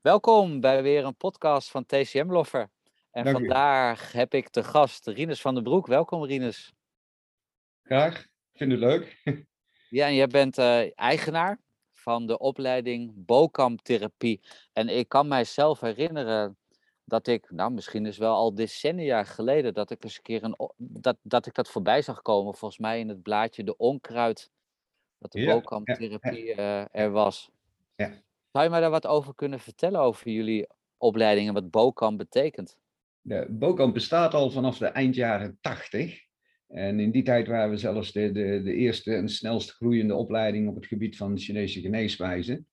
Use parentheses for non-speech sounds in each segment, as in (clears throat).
Welkom bij weer een podcast van TCM Loffer. En Dank u. vandaag heb ik te gast Rinus van den Broek. Welkom Rinus. Graag, ik vind het leuk. (laughs) Ja, en jij bent eh, eigenaar van de opleiding Bokamp-therapie. En ik kan mijzelf herinneren dat ik, nou misschien is wel al decennia geleden, dat ik eens een keer een, dat, dat ik dat voorbij zag komen. Volgens mij in het blaadje De Onkruid, dat de Ja, eh, er was. Ja. Zou je mij daar wat over kunnen vertellen over jullie opleiding en wat Bokamp betekent? De Bokamp bestaat al vanaf de eind jaren 80. En in die tijd waren we zelfs de, de, de eerste en snelst groeiende opleiding op het gebied van Chinese geneeswijze.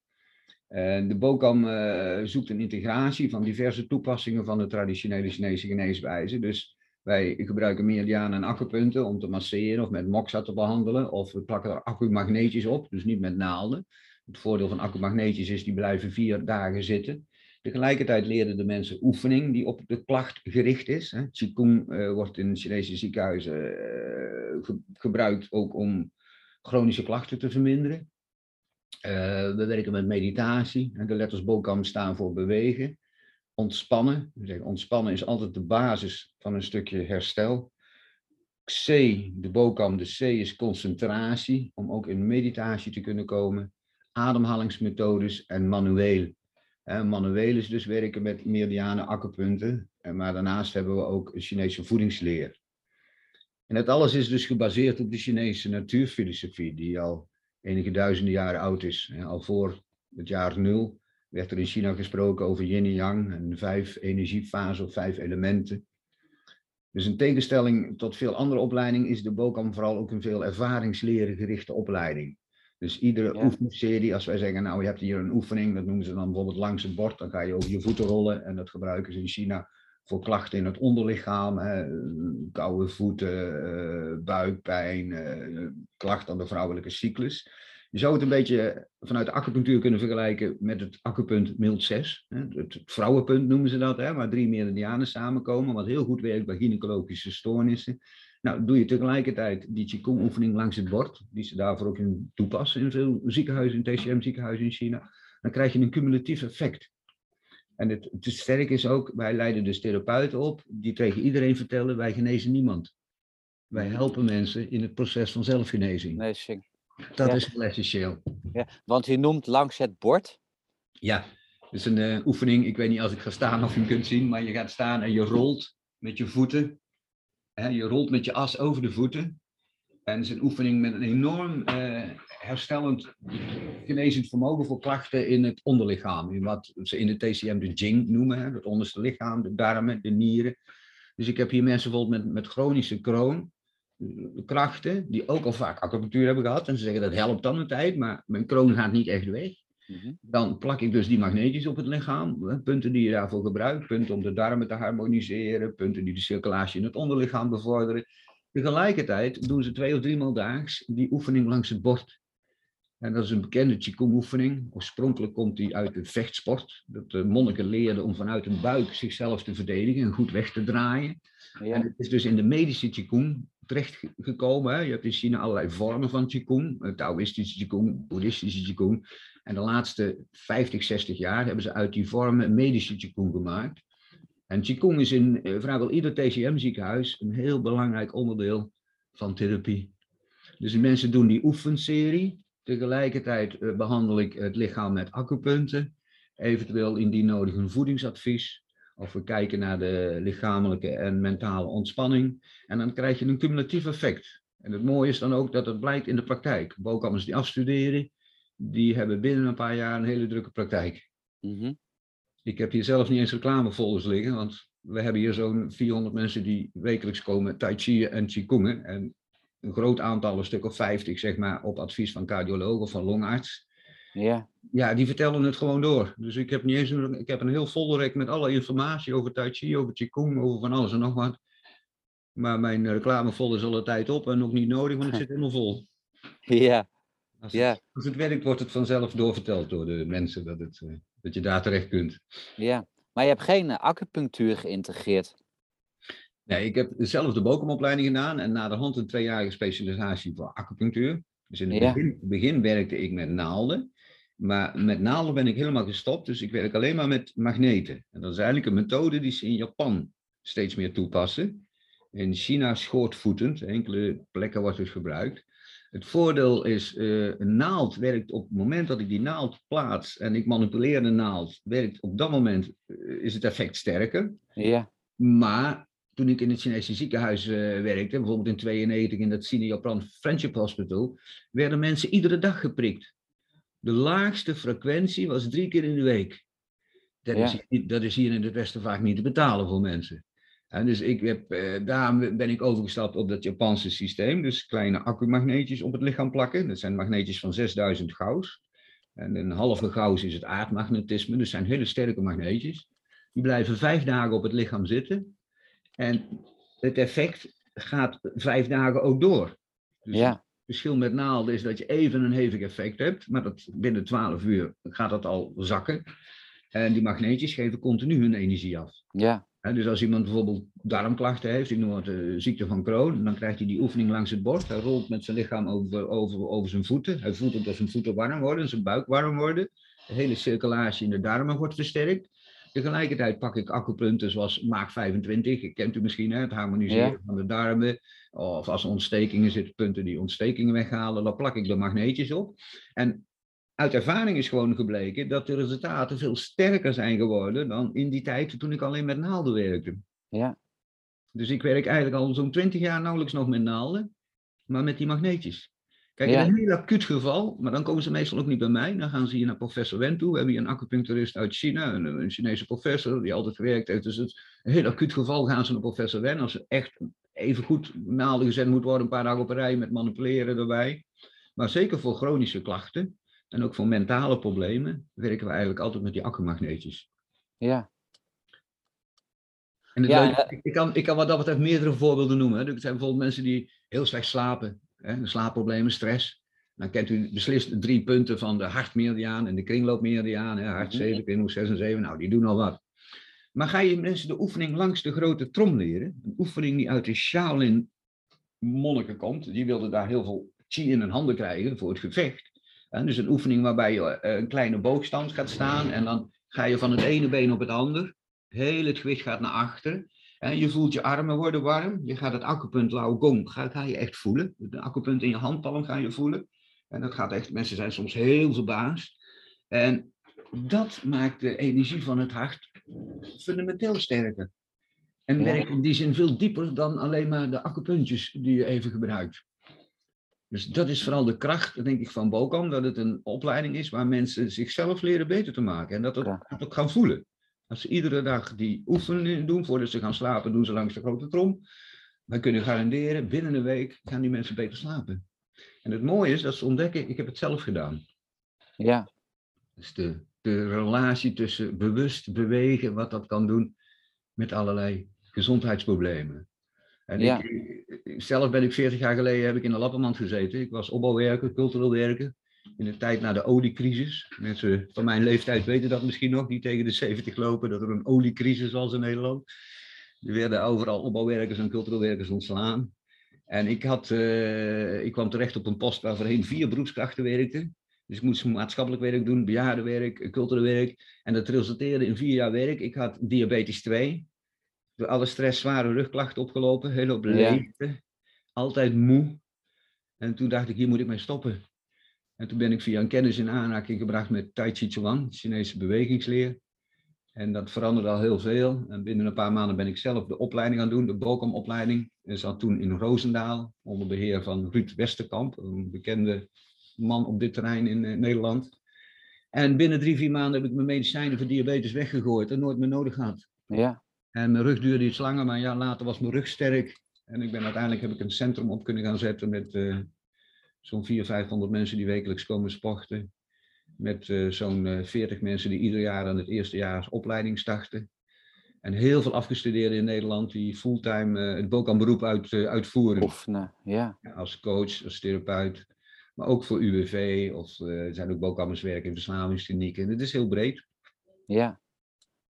En de Bokam eh, zoekt een integratie van diverse toepassingen van de traditionele Chinese geneeswijze. Dus wij gebruiken meridianen en acupunten om te masseren of met moxa te behandelen. Of we plakken er acumagneetjes op, dus niet met naalden. Het voordeel van acumagneetjes is die blijven vier dagen zitten. Tegelijkertijd leren de mensen oefening die op de klacht gericht is. Qigong eh, wordt in Chinese ziekenhuizen eh, ge- gebruikt ook om chronische klachten te verminderen. Eh, we werken met meditatie. De letters BOKAM staan voor bewegen. Ontspannen. Ontspannen is altijd de basis van een stukje herstel. C, de BOKAM, de C is concentratie, om ook in meditatie te kunnen komen. Ademhalingsmethodes en manueel. Manueel is dus werken met meridianen, akkerpunten. En maar daarnaast hebben we ook Chinese voedingsleer. En dat alles is dus gebaseerd op de Chinese natuurfilosofie, die al enige duizenden jaren oud is. Al voor het jaar nul werd er in China gesproken over yin en yang en vijf energiefasen of vijf elementen. Dus in tegenstelling tot veel andere opleidingen is de BOKAM vooral ook een veel ervaringsleren gerichte opleiding. Dus iedere Ja. oefenserie, als wij zeggen, nou je hebt hier een oefening, dat noemen ze dan bijvoorbeeld langs het bord, dan ga je over je voeten rollen en dat gebruiken ze in China voor klachten in het onderlichaam, hè, koude voeten, eh, buikpijn, eh, klachten aan de vrouwelijke cyclus. Je zou het een beetje vanuit de acupunctuur kunnen vergelijken met het acupunt mild 6. Hè, het vrouwenpunt noemen ze dat, hè, waar drie meridianen samenkomen, wat heel goed werkt bij gynaecologische stoornissen. Nou, doe je tegelijkertijd die Qigong oefening langs het bord, die ze daarvoor ook in toepassen in veel ziekenhuizen, in TCM ziekenhuizen in China, dan krijg je een cumulatief effect. En het, het sterk is ook, wij leiden dus therapeuten op, die tegen iedereen vertellen, wij genezen niemand. Wij helpen mensen in het proces van zelfgenezing. Nee, Sing. Dat Ja. is heel essentieel. Ja, want je noemt langs het bord. Ja, het is een eh, oefening. Ik weet niet als ik ga staan of je hem kunt zien, maar je gaat staan en je rolt met je voeten. Je rolt met je as over de voeten. En het is een oefening met een enorm eh, herstellend, genezend vermogen voor klachten in het onderlichaam. In wat ze in de TCM de Jing noemen, het onderste lichaam, de darmen, de nieren. Dus ik heb hier mensen bijvoorbeeld met, met chronische kroon, eh, die ook al vaak acupunctuur hebben gehad. En ze zeggen dat helpt dan een tijd, maar mijn kroon gaat niet echt weg. Mhm. Dan plak ik dus die magneetjes op het lichaam. Punten die je daarvoor gebruikt. Punten om de darmen te harmoniseren. Punten die de circulatie in het onderlichaam bevorderen. Tegelijkertijd doen ze twee of driemaal daags die oefening langs het bord. En dat is een bekende Qigong-oefening. Oorspronkelijk komt die uit de vechtsport. Dat de monniken leerden om vanuit een buik zichzelf te verdedigen en goed weg te draaien. En het is dus in de medische Qigong terechtgekomen. Hè. Je hebt in China allerlei vormen van Qigong. eh, Taoïstische Qigong, Boeddhistische Qigong. En de laatste 50, 60 jaar hebben ze uit die vormen medische Qigong gemaakt. En Qigong is in eh, vrijwel ieder TCM-ziekenhuis een heel belangrijk onderdeel van therapie. Dus de mensen doen die oefenserie. Tegelijkertijd eh, behandel ik het lichaam met acupunten. Eventueel indien nodig een voedingsadvies. Of we kijken naar de lichamelijke en mentale ontspanning. En dan krijg je een cumulatief effect. En het mooie is dan ook dat het blijkt in de praktijk. Bokammers die afstuderen, die hebben binnen een paar jaar een hele drukke praktijk. Mhm. Ik heb hier zelf niet eens reclamefolders liggen, want we hebben hier zo'n 400 mensen die wekelijks komen tai chi en qigongen. En een groot aantal, een stuk of 50 zeg maar, op advies van cardioloog of van longarts. Ja. Ja, die vertellen het gewoon door. Dus ik heb niet eens een, ik heb een heel folderrek met alle informatie over tai chi, over qigong, over van alles en nog wat. Maar mijn reclamefolder is al een tijd op en nog niet nodig, want het (laughs) zit helemaal vol. Ja. Als, Ja. het, als het werkt, wordt het vanzelf doorverteld door de mensen dat, het, eh, dat je daar terecht kunt. Ja. Maar je hebt geen eh, acupunctuur geïntegreerd. Nee, ik heb zelf de bokomopleiding gedaan en na de hand een tweejarige specialisatie voor acupunctuur. Dus in het Ja. begin, begin werkte ik met naalden. Maar met naalden ben ik helemaal gestopt, dus ik werk alleen maar met magneten. En dat is eigenlijk een methode die ze in Japan steeds meer toepassen. In China schoortvoetend, enkele plekken wordt het gebruikt. Het voordeel is, uh, een naald werkt op het moment dat ik die naald plaats en ik manipuleer de naald, werkt op dat moment, uh, is het effect sterker. Ja. Maar toen ik in het Chinese ziekenhuis uh, werkte, bijvoorbeeld in 92 in dat Sino-Japan Friendship Hospital, werden mensen iedere dag geprikt. De laagste frequentie was drie keer in de week. Dat, Ja. is, dat is hier in het Westen vaak niet te betalen voor mensen. En dus ik heb, eh, daarom ben ik overgestapt op dat Japanse systeem. Dus kleine accumagneetjes op het lichaam plakken. Dat zijn magneetjes van 6000 gauss. En een halve gauss is het aardmagnetisme. Dus zijn hele sterke magneetjes. Die blijven vijf dagen op het lichaam zitten. En het effect gaat vijf dagen ook door. Dus Ja. Het verschil met naalden is dat je even een hevig effect hebt. Maar dat binnen 12 uur gaat dat al zakken. En die magneetjes geven continu hun energie af. Ja. Hè, dus als iemand bijvoorbeeld darmklachten heeft, ik noem het de ziekte van Crohn, dan krijgt hij die oefening langs het bord. Hij rolt met zijn lichaam over, over, over zijn voeten. Hij voelt ook dat zijn voeten warm worden, zijn buik warm worden. De hele circulatie in de darmen wordt versterkt. Tegelijkertijd pak ik acupunten zoals Maak 25, je kent u misschien, hè, het harmoniseren Ja. van de darmen. Of als er ontstekingen zitten, punten die ontstekingen weghalen, dan plak ik de magneetjes op. En uit ervaring is gewoon gebleken dat de resultaten veel sterker zijn geworden dan in die tijd toen ik alleen met naalden werkte. Ja. Dus ik werk eigenlijk al zo'n 20 jaar nauwelijks nog met naalden, maar met die magneetjes. Kijk, Ja. in een heel acuut geval, maar dan komen ze meestal ook niet bij mij, dan gaan ze hier naar professor Wen toe. We hebben hier een acupuncturist uit China, een, een Chinese professor die altijd gewerkt heeft. Dus het, een heel acuut geval gaan ze naar professor Wen. Als er echt even goed naalden gezet moet worden, een paar dagen op een rij met manipuleren erbij. Maar zeker voor chronische klachten en ook voor mentale problemen werken we eigenlijk altijd met die accumagneetjes. Ja. En Ja, leuke- eh, ik, ik kan, ik kan wat dat betreft meerdere voorbeelden noemen. Hè. Er zijn bijvoorbeeld mensen die heel slecht slapen. Hè, slaapproblemen, stress. Dan kent u beslist de drie punten van de hartmeridiaan en de kringloopmeridiaan. Hè, hart Mhm. 7, kringloop 6 en 7. Nou, die doen al wat. Maar ga je mensen de oefening langs de grote trom leren? Een oefening die uit de Shaolin monniken komt. Die wilden daar heel veel chi in hun handen krijgen voor het gevecht. Dus een oefening waarbij je eh, een kleine boogstand gaat staan. En dan ga je van het ene been op het ander. Heel het gewicht gaat naar achter. En je voelt je armen worden warm. Je gaat het acupunt Lao Gong, ga, ga je echt voelen. De acupunt in je handpalm ga je voelen. En dat gaat echt, mensen zijn soms heel verbaasd. En dat maakt de energie van het hart fundamenteel sterker. En werkt in die zin veel dieper dan alleen maar de acupuntjes die je even gebruikt. Dus dat is vooral de kracht, denk ik, van Bokam, dat het een opleiding is waar mensen zichzelf leren beter te maken. En dat dat ook gaan voelen. Als ze iedere dag die oefening doen, voordat ze gaan slapen, doen ze langs de grote trom. Wij kunnen garanderen, binnen een week gaan die mensen beter slapen. En het mooie is dat ze ontdekken, ik heb het zelf gedaan. Ja. Dus de, de relatie tussen bewust bewegen, wat dat kan doen met allerlei gezondheidsproblemen. En Ja. ik, zelf ben ik 40 jaar geleden heb ik in de Lappenmand gezeten. Ik was opbouwwerker, cultureel werker. In de tijd na de oliecrisis. Mensen van mijn leeftijd weten dat misschien nog, die tegen de 70 lopen, dat er een oliecrisis was in Nederland. Er werden overal opbouwwerkers en cultureel werkers ontslaan. En ik, had, eh, ik kwam terecht op een post waar voorheen vier beroepskrachten werkten. Dus ik moest maatschappelijk werk doen, bejaardenwerk, cultureel werk. En dat resulteerde in vier jaar werk. Ik had diabetes 2. Door alle stress, zware rugklachten opgelopen. Heel op Ja. leegte. Altijd moe. En toen dacht ik, hier moet ik mee stoppen. En toen ben ik via een kennis in aanraking gebracht met Tai Chi Chuan, Chinese bewegingsleer. En dat veranderde al heel veel. En binnen een paar maanden ben ik zelf de opleiding gaan doen, de Bokum-opleiding. Ik zat toen in Roosendaal, onder beheer van Ruud Westerkamp, een bekende man op dit terrein in eh, Nederland. En binnen drie, vier maanden heb ik mijn medicijnen voor diabetes weggegooid en nooit meer nodig gehad. Ja. En mijn rug duurde iets langer, maar een jaar later was mijn rug sterk. En ik ben uiteindelijk heb ik een centrum op kunnen gaan zetten met eh, zo'n 400, 500 mensen die wekelijks komen sporten. Met eh, zo'n eh, 40 mensen die ieder jaar aan het eerste jaar opleiding starten. En heel veel afgestudeerden in Nederland die fulltime eh, het Bokan beroep uit, eh, uitvoeren. Oefenen. Ja. Ja, als coach, als therapeut. Maar ook voor UWV of eh, er zijn ook bokammers werken in verslavingsklinieken. Het is heel breed. Ja.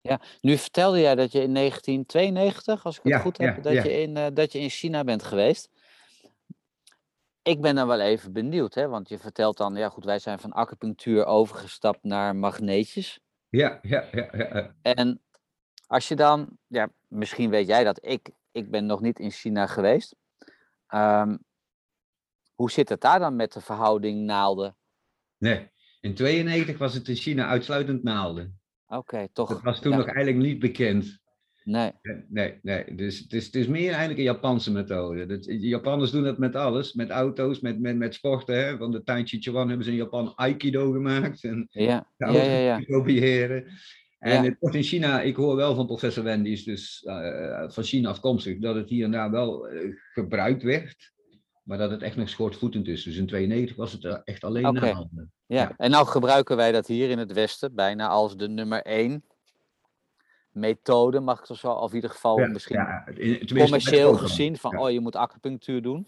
Ja, nu vertelde jij dat je in 1992, als ik het Ja, goed heb, ja, dat. Je in, eh, dat je in China bent geweest. Ik ben dan wel even benieuwd, hè? want je vertelt dan, ja goed, wij zijn van acupunctuur overgestapt naar magneetjes. Ja, ja, ja. ja. En als je dan, ja, misschien weet jij dat, ik, ik ben nog niet in China geweest. Um, hoe zit het daar dan met de verhouding naalden? Nee, in 92 was het in China uitsluitend naalden. Oké, toch. Dat was toen nog eigenlijk niet bekend. Nee. Nee, nee. Dus het is, het is meer eigenlijk een Japanse methode. de Japanners doen dat met alles. Met auto's, met, met, met sporten. Hè. Van de Tai Chi Chuan hebben ze in Japan Aikido gemaakt. En ja, ja, ja. ja. kopiëren. En het wordt in China, ik hoor wel van professor Wendy, is dus uh, van China afkomstig, dat het hier en daar wel uh, gebruikt werd. Maar dat het echt nog schoortvoetend is. Dus in 92 was het echt alleen okay. Ja. ja, en nou gebruiken wij dat hier in het Westen bijna als de nummer één methode, mag ik zo, of in ieder geval ja, misschien ja, commercieel gezien, van oh je moet acupunctuur doen.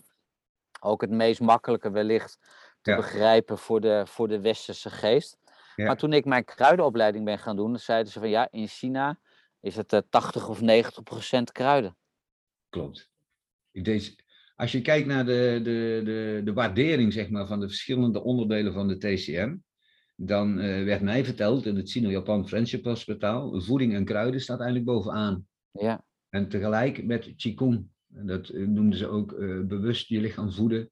Ook het meest makkelijke wellicht te begrijpen voor de, voor de westerse geest. Maar toen ik mijn kruidenopleiding ben gaan doen, zeiden ze van ja, in China is het uh, 80 of 90 procent kruiden. Klopt. Deze, als je kijkt naar de, de, de, de waardering zeg maar, van de verschillende onderdelen van de TCM, dan uh, werd mij verteld in het Sino-Japan Friendship Hospitaal, voeding en kruiden staat eigenlijk bovenaan. Ja. En tegelijk met Qigong, dat uh, noemden ze ook uh, bewust je lichaam voeden.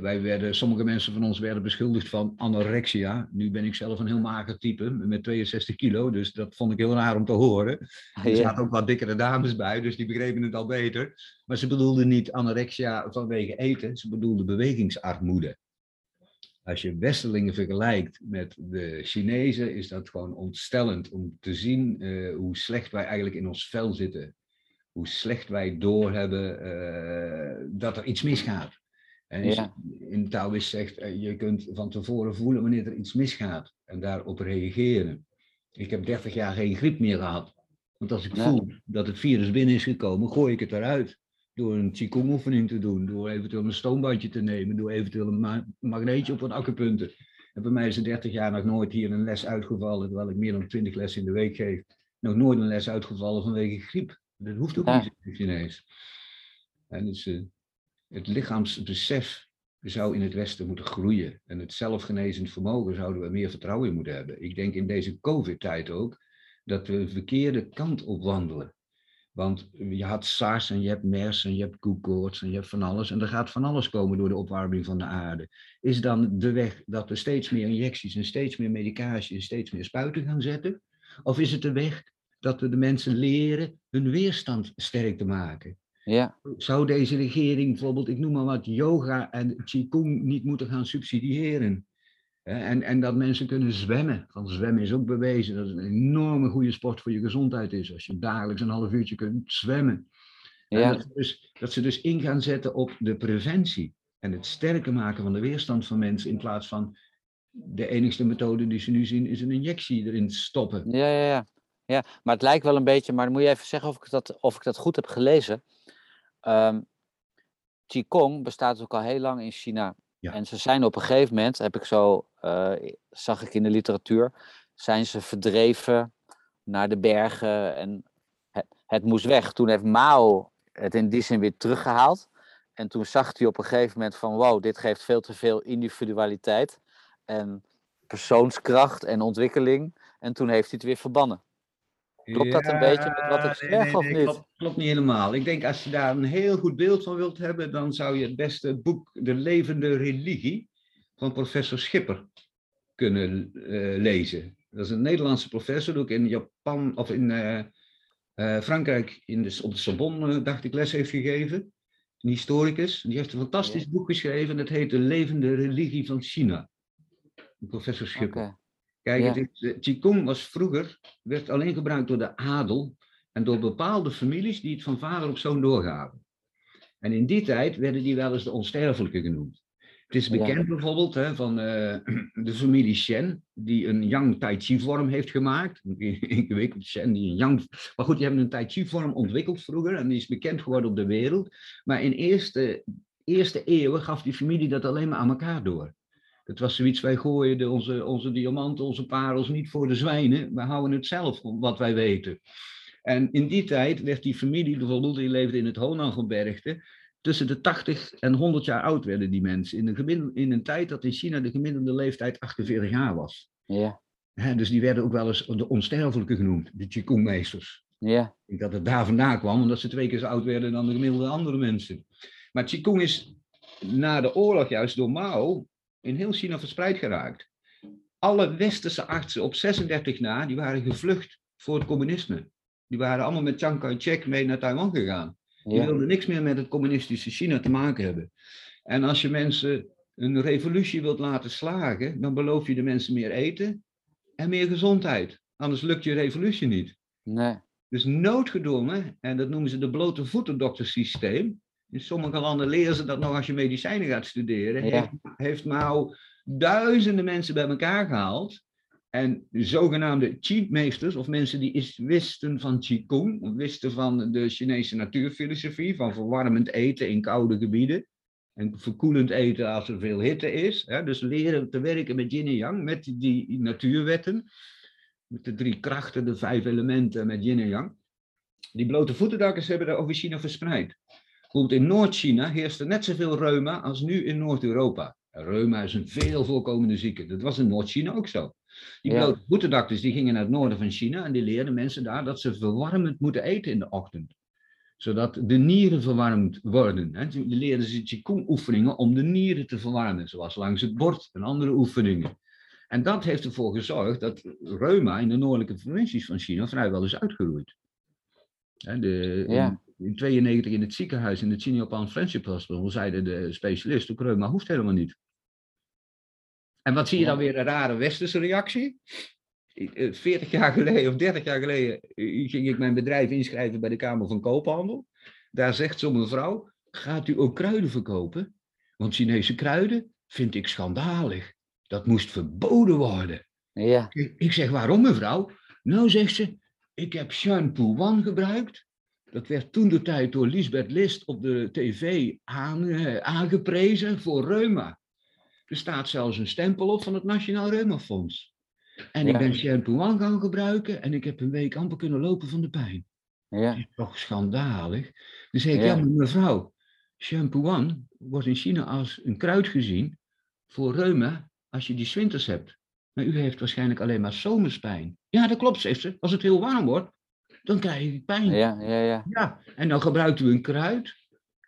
wij werden, sommige mensen van ons werden beschuldigd van anorexia. Nu ben ik zelf een heel mager type met 62 kilo, dus dat vond ik heel raar om te horen. Er ja. zaten ook wat dikkere dames bij, dus die begrepen het al beter. Maar ze bedoelden niet anorexia vanwege eten, ze bedoelden bewegingsarmoede als je Westerlingen vergelijkt met de Chinezen, is dat gewoon ontstellend om te zien uh, hoe slecht wij eigenlijk in ons vel zitten. Hoe slecht wij doorhebben uh, dat er iets misgaat. En ja. in Taoïst zegt, uh, je kunt van tevoren voelen wanneer er iets misgaat en daarop reageren. Ik heb 30 jaar geen griep meer gehad. Want als ik voel dat het virus binnen is gekomen, gooi ik het eruit door een qigong oefening te doen, door eventueel een stoombandje te nemen, door eventueel een ma magneetje op wat akkupunten. En bij mij is er 30 jaar nog nooit hier een les uitgevallen, terwijl ik meer dan 20 lessen in de week geef. Nog nooit een les uitgevallen vanwege griep. Dat hoeft ook niet in Chinees. En dus, uh, het lichaamsbesef zou in het Westen moeten groeien. En het zelfgenezend vermogen zouden we meer vertrouwen in moeten hebben. Ik denk in deze COVID-tijd ook dat we de verkeerde kant op wandelen. Want je had SARS en je hebt MERS en je hebt koekoorts en je hebt van alles. En er gaat van alles komen door de opwarming van de aarde. Is dan de weg dat we steeds meer injecties en steeds meer medicatie en steeds meer spuiten gaan zetten? Of is het de weg dat we de mensen leren hun weerstand sterk te maken? Ja. Zou deze regering bijvoorbeeld, ik noem maar wat, yoga en qigong niet moeten gaan subsidiëren? En, en dat mensen kunnen zwemmen. Want zwemmen is ook bewezen dat het een enorme goede sport voor je gezondheid is. Als je dagelijks een half uurtje kunt zwemmen. Ja. Dat, ze dus, dat ze dus in gaan zetten op de preventie. En het sterker maken van de weerstand van mensen. In plaats van de enigste methode die ze nu zien is een injectie erin stoppen. Ja, ja, ja. ja maar het lijkt wel een beetje. Maar dan moet je even zeggen of ik dat, of ik dat goed heb gelezen. Um, Qigong bestaat ook al heel lang in China. En ze zijn op een gegeven moment, heb ik zo, uh, zag ik in de literatuur, zijn ze verdreven naar de bergen en het, het, moest weg. Toen heeft Mao het in die zin weer teruggehaald. En toen zag hij op een gegeven moment van wow, dit geeft veel te veel individualiteit en persoonskracht en ontwikkeling. En toen heeft hij het weer verbannen. Klopt dat een beetje met wat ik zeg nee, nee, of niet? Klopt, klopt, niet helemaal. Ik denk als je daar een heel goed beeld van wilt hebben, dan zou je het beste boek De Levende Religie van professor Schipper kunnen uh, lezen. Dat is een Nederlandse professor, ook in Japan of in uh, uh, Frankrijk in de, op de Sorbonne, dacht ik, les heeft gegeven. Een historicus. Die heeft een fantastisch boek geschreven. Dat heet De Levende Religie van China. Professor Schipper. Okay. Kijk, ja. het is, Qigong was vroeger, werd alleen gebruikt door de adel en door bepaalde families die het van vader op zoon doorgaven. En in die tijd werden die wel eens de onsterfelijke genoemd. Het is bekend ja. bijvoorbeeld hè, van uh, (clears throat) de familie Shen, die een Yang Tai Chi vorm heeft gemaakt. (laughs) Ik weet Shen die een Yang. Maar goed, die hebben een Tai Chi vorm ontwikkeld vroeger en die is bekend geworden op de wereld. Maar in eerste, eerste eeuwen gaf die familie dat alleen maar aan elkaar door. Het was zoiets, wij gooien de, onze, onze diamanten, onze parels niet voor de zwijnen. We houden het zelf wat wij weten. En in die tijd werd die familie, bijvoorbeeld, die leefde in het Honangebergte. tussen de 80 en 100 jaar oud werden die mensen. In een, in een tijd dat in China de gemiddelde leeftijd 48 jaar was. Ja. Dus die werden ook wel eens de onsterfelijke genoemd, de Qigong-meesters. Ja. Ik denk dat het daar vandaan kwam, omdat ze twee keer zo oud werden dan de gemiddelde andere mensen. Maar Qigong is na de oorlog juist door Mao in heel China verspreid geraakt. Alle westerse artsen op 36 na, die waren gevlucht voor het communisme. Die waren allemaal met Chiang Kai-shek mee naar Taiwan gegaan. Die Ja. wilden niks meer met het communistische China te maken hebben. En als je mensen een revolutie wilt laten slagen, dan beloof je de mensen meer eten en meer gezondheid. Anders lukt je revolutie niet. Nee. Dus noodgedwongen, en dat noemen ze de blote voetendoktersysteem. In sommige landen leren ze dat nog als je medicijnen gaat studeren. Ja. Heeft, heeft Mao duizenden mensen bij elkaar gehaald. En de zogenaamde Qi-meesters, of mensen die is, wisten van Qigong, wisten van de Chinese natuurfilosofie, van verwarmend eten in koude gebieden. En verkoelend eten als er veel hitte is. Hè? Dus leren te werken met yin en yang, met die, die natuurwetten. Met de drie krachten, de vijf elementen met yin en yang. Die blote voetendakkers hebben dat over China verspreid. Bijvoorbeeld in Noord-China heerst er net zoveel reuma als nu in Noord-Europa. Reuma is een veel voorkomende ziekte. Dat was in Noord-China ook zo. Die Ja. die gingen naar het noorden van China en die leerden mensen daar dat ze verwarmend moeten eten in de ochtend. Zodat de nieren verwarmd worden. Die leerden ze Qigong oefeningen om de nieren te verwarmen, zoals langs het bord en andere oefeningen. En dat heeft ervoor gezorgd dat reuma in de noordelijke provincies van China vrijwel is uitgeroeid. De, Ja. In 92 in het ziekenhuis in het Siniapan Friendship Hospital zeiden de specialist, ook reuma hoeft helemaal niet. En wat zie je dan weer een rare westerse reactie? Eh, 40 jaar geleden of 30 jaar geleden eh, ging ik mijn bedrijf inschrijven bij de Kamer van Koophandel. Daar zegt zo'n mevrouw, gaat u ook kruiden verkopen? Want Chinese kruiden vind ik schandalig. Dat moest verboden worden. Ja. Ik zeg, waarom mevrouw? Nou, zegt ze, ik heb shampoo one gebruikt. Dat werd toen de tijd door Lisbeth List op de tv aan, eh, aangeprezen voor reuma. Er staat zelfs een stempel op van het Nationaal Reumafonds. En ik ben shampoo gaan gebruiken en ik heb een week amper kunnen lopen van de pijn. Ja. Dat is toch schandalig? Dan zeg ik, ja, mevrouw, shampoo wordt in China als een kruid gezien voor reuma als je die 's winters hebt. Maar u heeft waarschijnlijk alleen maar zomerspijn. Ja, dat klopt, zegt ze. Als het heel warm wordt, dan krijg ik pijn. Ja. Ja. Ja. Ja, en dan gebruikt u een kruid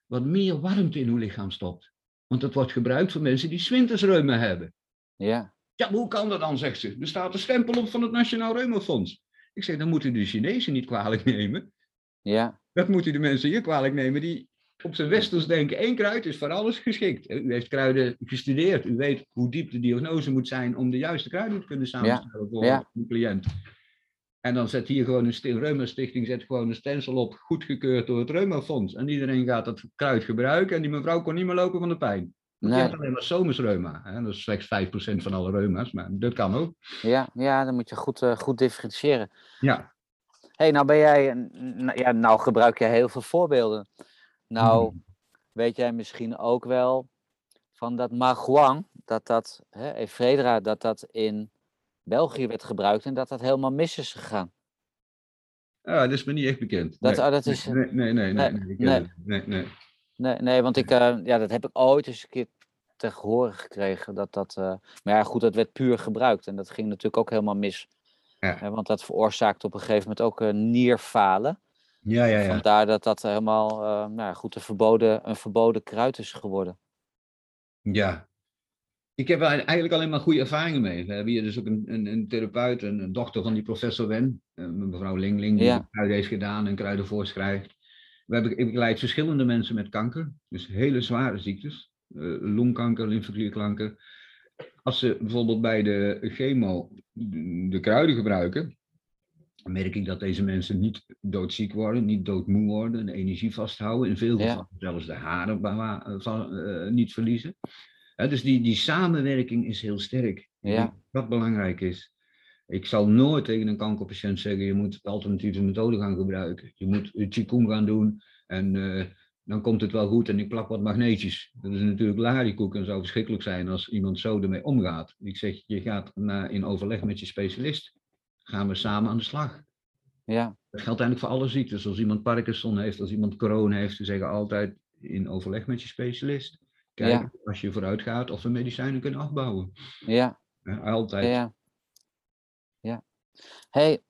wat meer warmte in uw lichaam stopt. Want dat wordt gebruikt voor mensen die 's winters reuma hebben. Ja. Ja, maar hoe kan dat dan, zegt ze. Er staat een stempel op van het Nationaal Reumafonds. Ik zeg, dan moet u de Chinezen niet kwalijk nemen. Ja. Dat moeten de mensen hier kwalijk nemen die op zijn westers denken, één kruid is voor alles geschikt. U heeft kruiden gestudeerd. U weet hoe diep de diagnose moet zijn om de juiste kruiden te kunnen samenstellen voor ja. een cliënt. En dan zet hier gewoon een Reuma Stichting zet gewoon een stencil op, goedgekeurd door het Reumafonds. En iedereen gaat dat kruid gebruiken en die mevrouw kon niet meer lopen van de pijn. Nee. heeft alleen maar zomersreuma. Hè? Dat is slechts 5% van alle reuma's, maar dat kan ook. Ja. Ja. Dan moet je goed, eh, goed differentiëren. Ja. hey, nou ben jij, ja, nou gebruik jij heel veel voorbeelden. Nou, Mhm. weet jij misschien ook wel van dat Maguang, dat dat, hè, Ephedra, dat dat in België werd gebruikt en dat dat helemaal mis is gegaan. Ja, dat is me niet echt bekend. Dat, nee. oh, dat is, nee, nee, nee, nee, nee, nee, nee. het. nee, nee. nee, nee, want ik, eh, ja, dat heb ik ooit eens een keer te horen gekregen. Dat dat, eh, maar ja, goed, dat werd puur gebruikt en dat ging natuurlijk ook helemaal mis. Ja. Want dat veroorzaakt op een gegeven moment ook nierfalen. Ja, ja, ja. Vandaar dat dat helemaal, eh, nou goed, een verboden, een verboden kruid is geworden. Ja. Ik heb er eigenlijk alleen maar goede ervaringen mee. We hebben hier dus ook een, een, een therapeut, een, een dochter van die professor Wen, eh, mevrouw Lingling, die Ja. kruiden heeft gedaan en kruiden voorschrijft. We hebben ik begeleid verschillende mensen met kanker, dus hele zware ziektes, eh, longkanker, lymfeklierkanker. Als ze bijvoorbeeld bij de chemo de, de kruiden gebruiken, dan merk ik dat deze mensen niet doodziek worden, niet doodmoe worden, de energie vasthouden, in veel Ja. gevallen zelfs de haren eh, niet verliezen. Dus die, die samenwerking is heel sterk. Ja. dat belangrijk is. Ik zal nooit tegen een kankerpatiënt zeggen, je moet alternatieve methoden gaan gebruiken. Je moet Qigong gaan doen en eh, dan komt het wel goed en ik plak wat magneetjes. Dat is natuurlijk larikoek en zou verschrikkelijk zijn als iemand zo ermee omgaat. Ik zeg, je gaat na, in overleg met je specialist. Gaan we samen aan de slag. Ja, Dat geldt eigenlijk voor alle ziektes. Als iemand Parkinson heeft, als iemand Crohn heeft, ze zeggen altijd, in overleg met je specialist. Kijken als je vooruit gaat of we medicijnen kunnen afbouwen. Ja. altijd. Ja. ja. hey,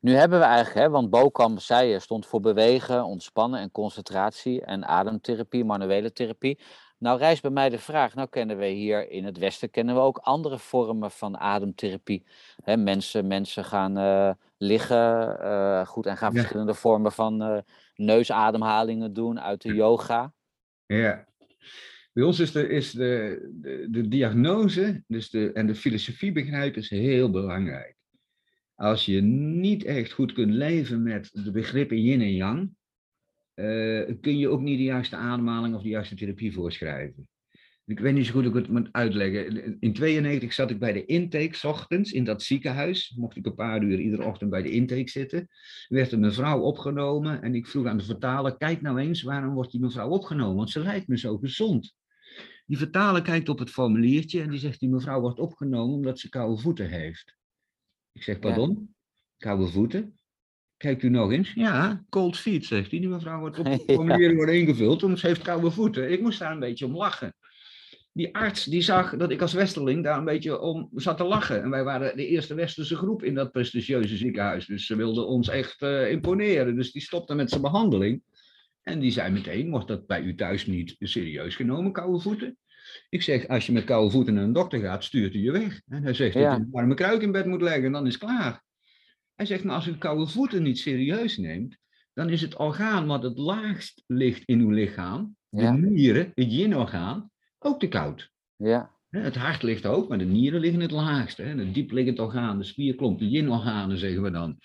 nu hebben we eigenlijk, hè, want Bokam zei je, stond voor bewegen, ontspannen en concentratie en ademtherapie, manuele therapie. Nou rijst bij mij de vraag, nou kennen we hier in het Westen kennen we ook andere vormen van ademtherapie. Hè, mensen, mensen gaan uh, liggen uh, goed, en gaan verschillende vormen van uh, neusademhalingen doen uit de yoga. Ja, bij ons is de, de, de, diagnose dus de, en de filosofie begrijpen is heel belangrijk. Als je niet echt goed kunt leven met de begrippen yin en yang, uh, kun je ook niet de juiste ademhaling of de juiste therapie voorschrijven. Ik weet niet zo goed hoe ik het moet uitleggen. In 92 zat ik bij de intake, ochtends, in dat ziekenhuis. Mocht ik een paar uur iedere ochtend bij de intake zitten. Er werd een mevrouw opgenomen en ik vroeg aan de vertaler, kijk nou eens, waarom wordt die mevrouw opgenomen? Want ze lijkt me zo gezond. Die vertaler kijkt op het formuliertje en die zegt, die mevrouw wordt opgenomen omdat ze koude voeten heeft. Ik zeg, pardon? Koude voeten? Kijkt u nog eens? Ja, cold feet, zegt hij. Die mevrouw wordt op (laughs) het formulier wordt ingevuld, want ze heeft koude voeten. Ik moest daar een beetje om lachen. Die arts die zag dat ik als westerling daar een beetje om zat te lachen. En wij waren de eerste westerse groep in dat prestigieuze ziekenhuis. Dus ze wilden ons echt uh, imponeren. Dus die stopte met zijn behandeling. En die zei meteen, wordt dat bij u thuis niet serieus genomen, koude voeten? Ik zeg, als je met koude voeten naar een dokter gaat, stuurt hij je weg. En hij zegt dat je een warme kruik in bed moet leggen en dan is het klaar. Hij zegt, maar als u koude voeten niet serieus neemt, dan is het orgaan wat het laagst ligt in uw lichaam, de nieren, het yin-orgaan, ook te koud. Ja. Het hart ligt ook, maar de nieren liggen het laagste. Het diepliggend orgaan, de spierklomp, de yin-organen zeggen we dan.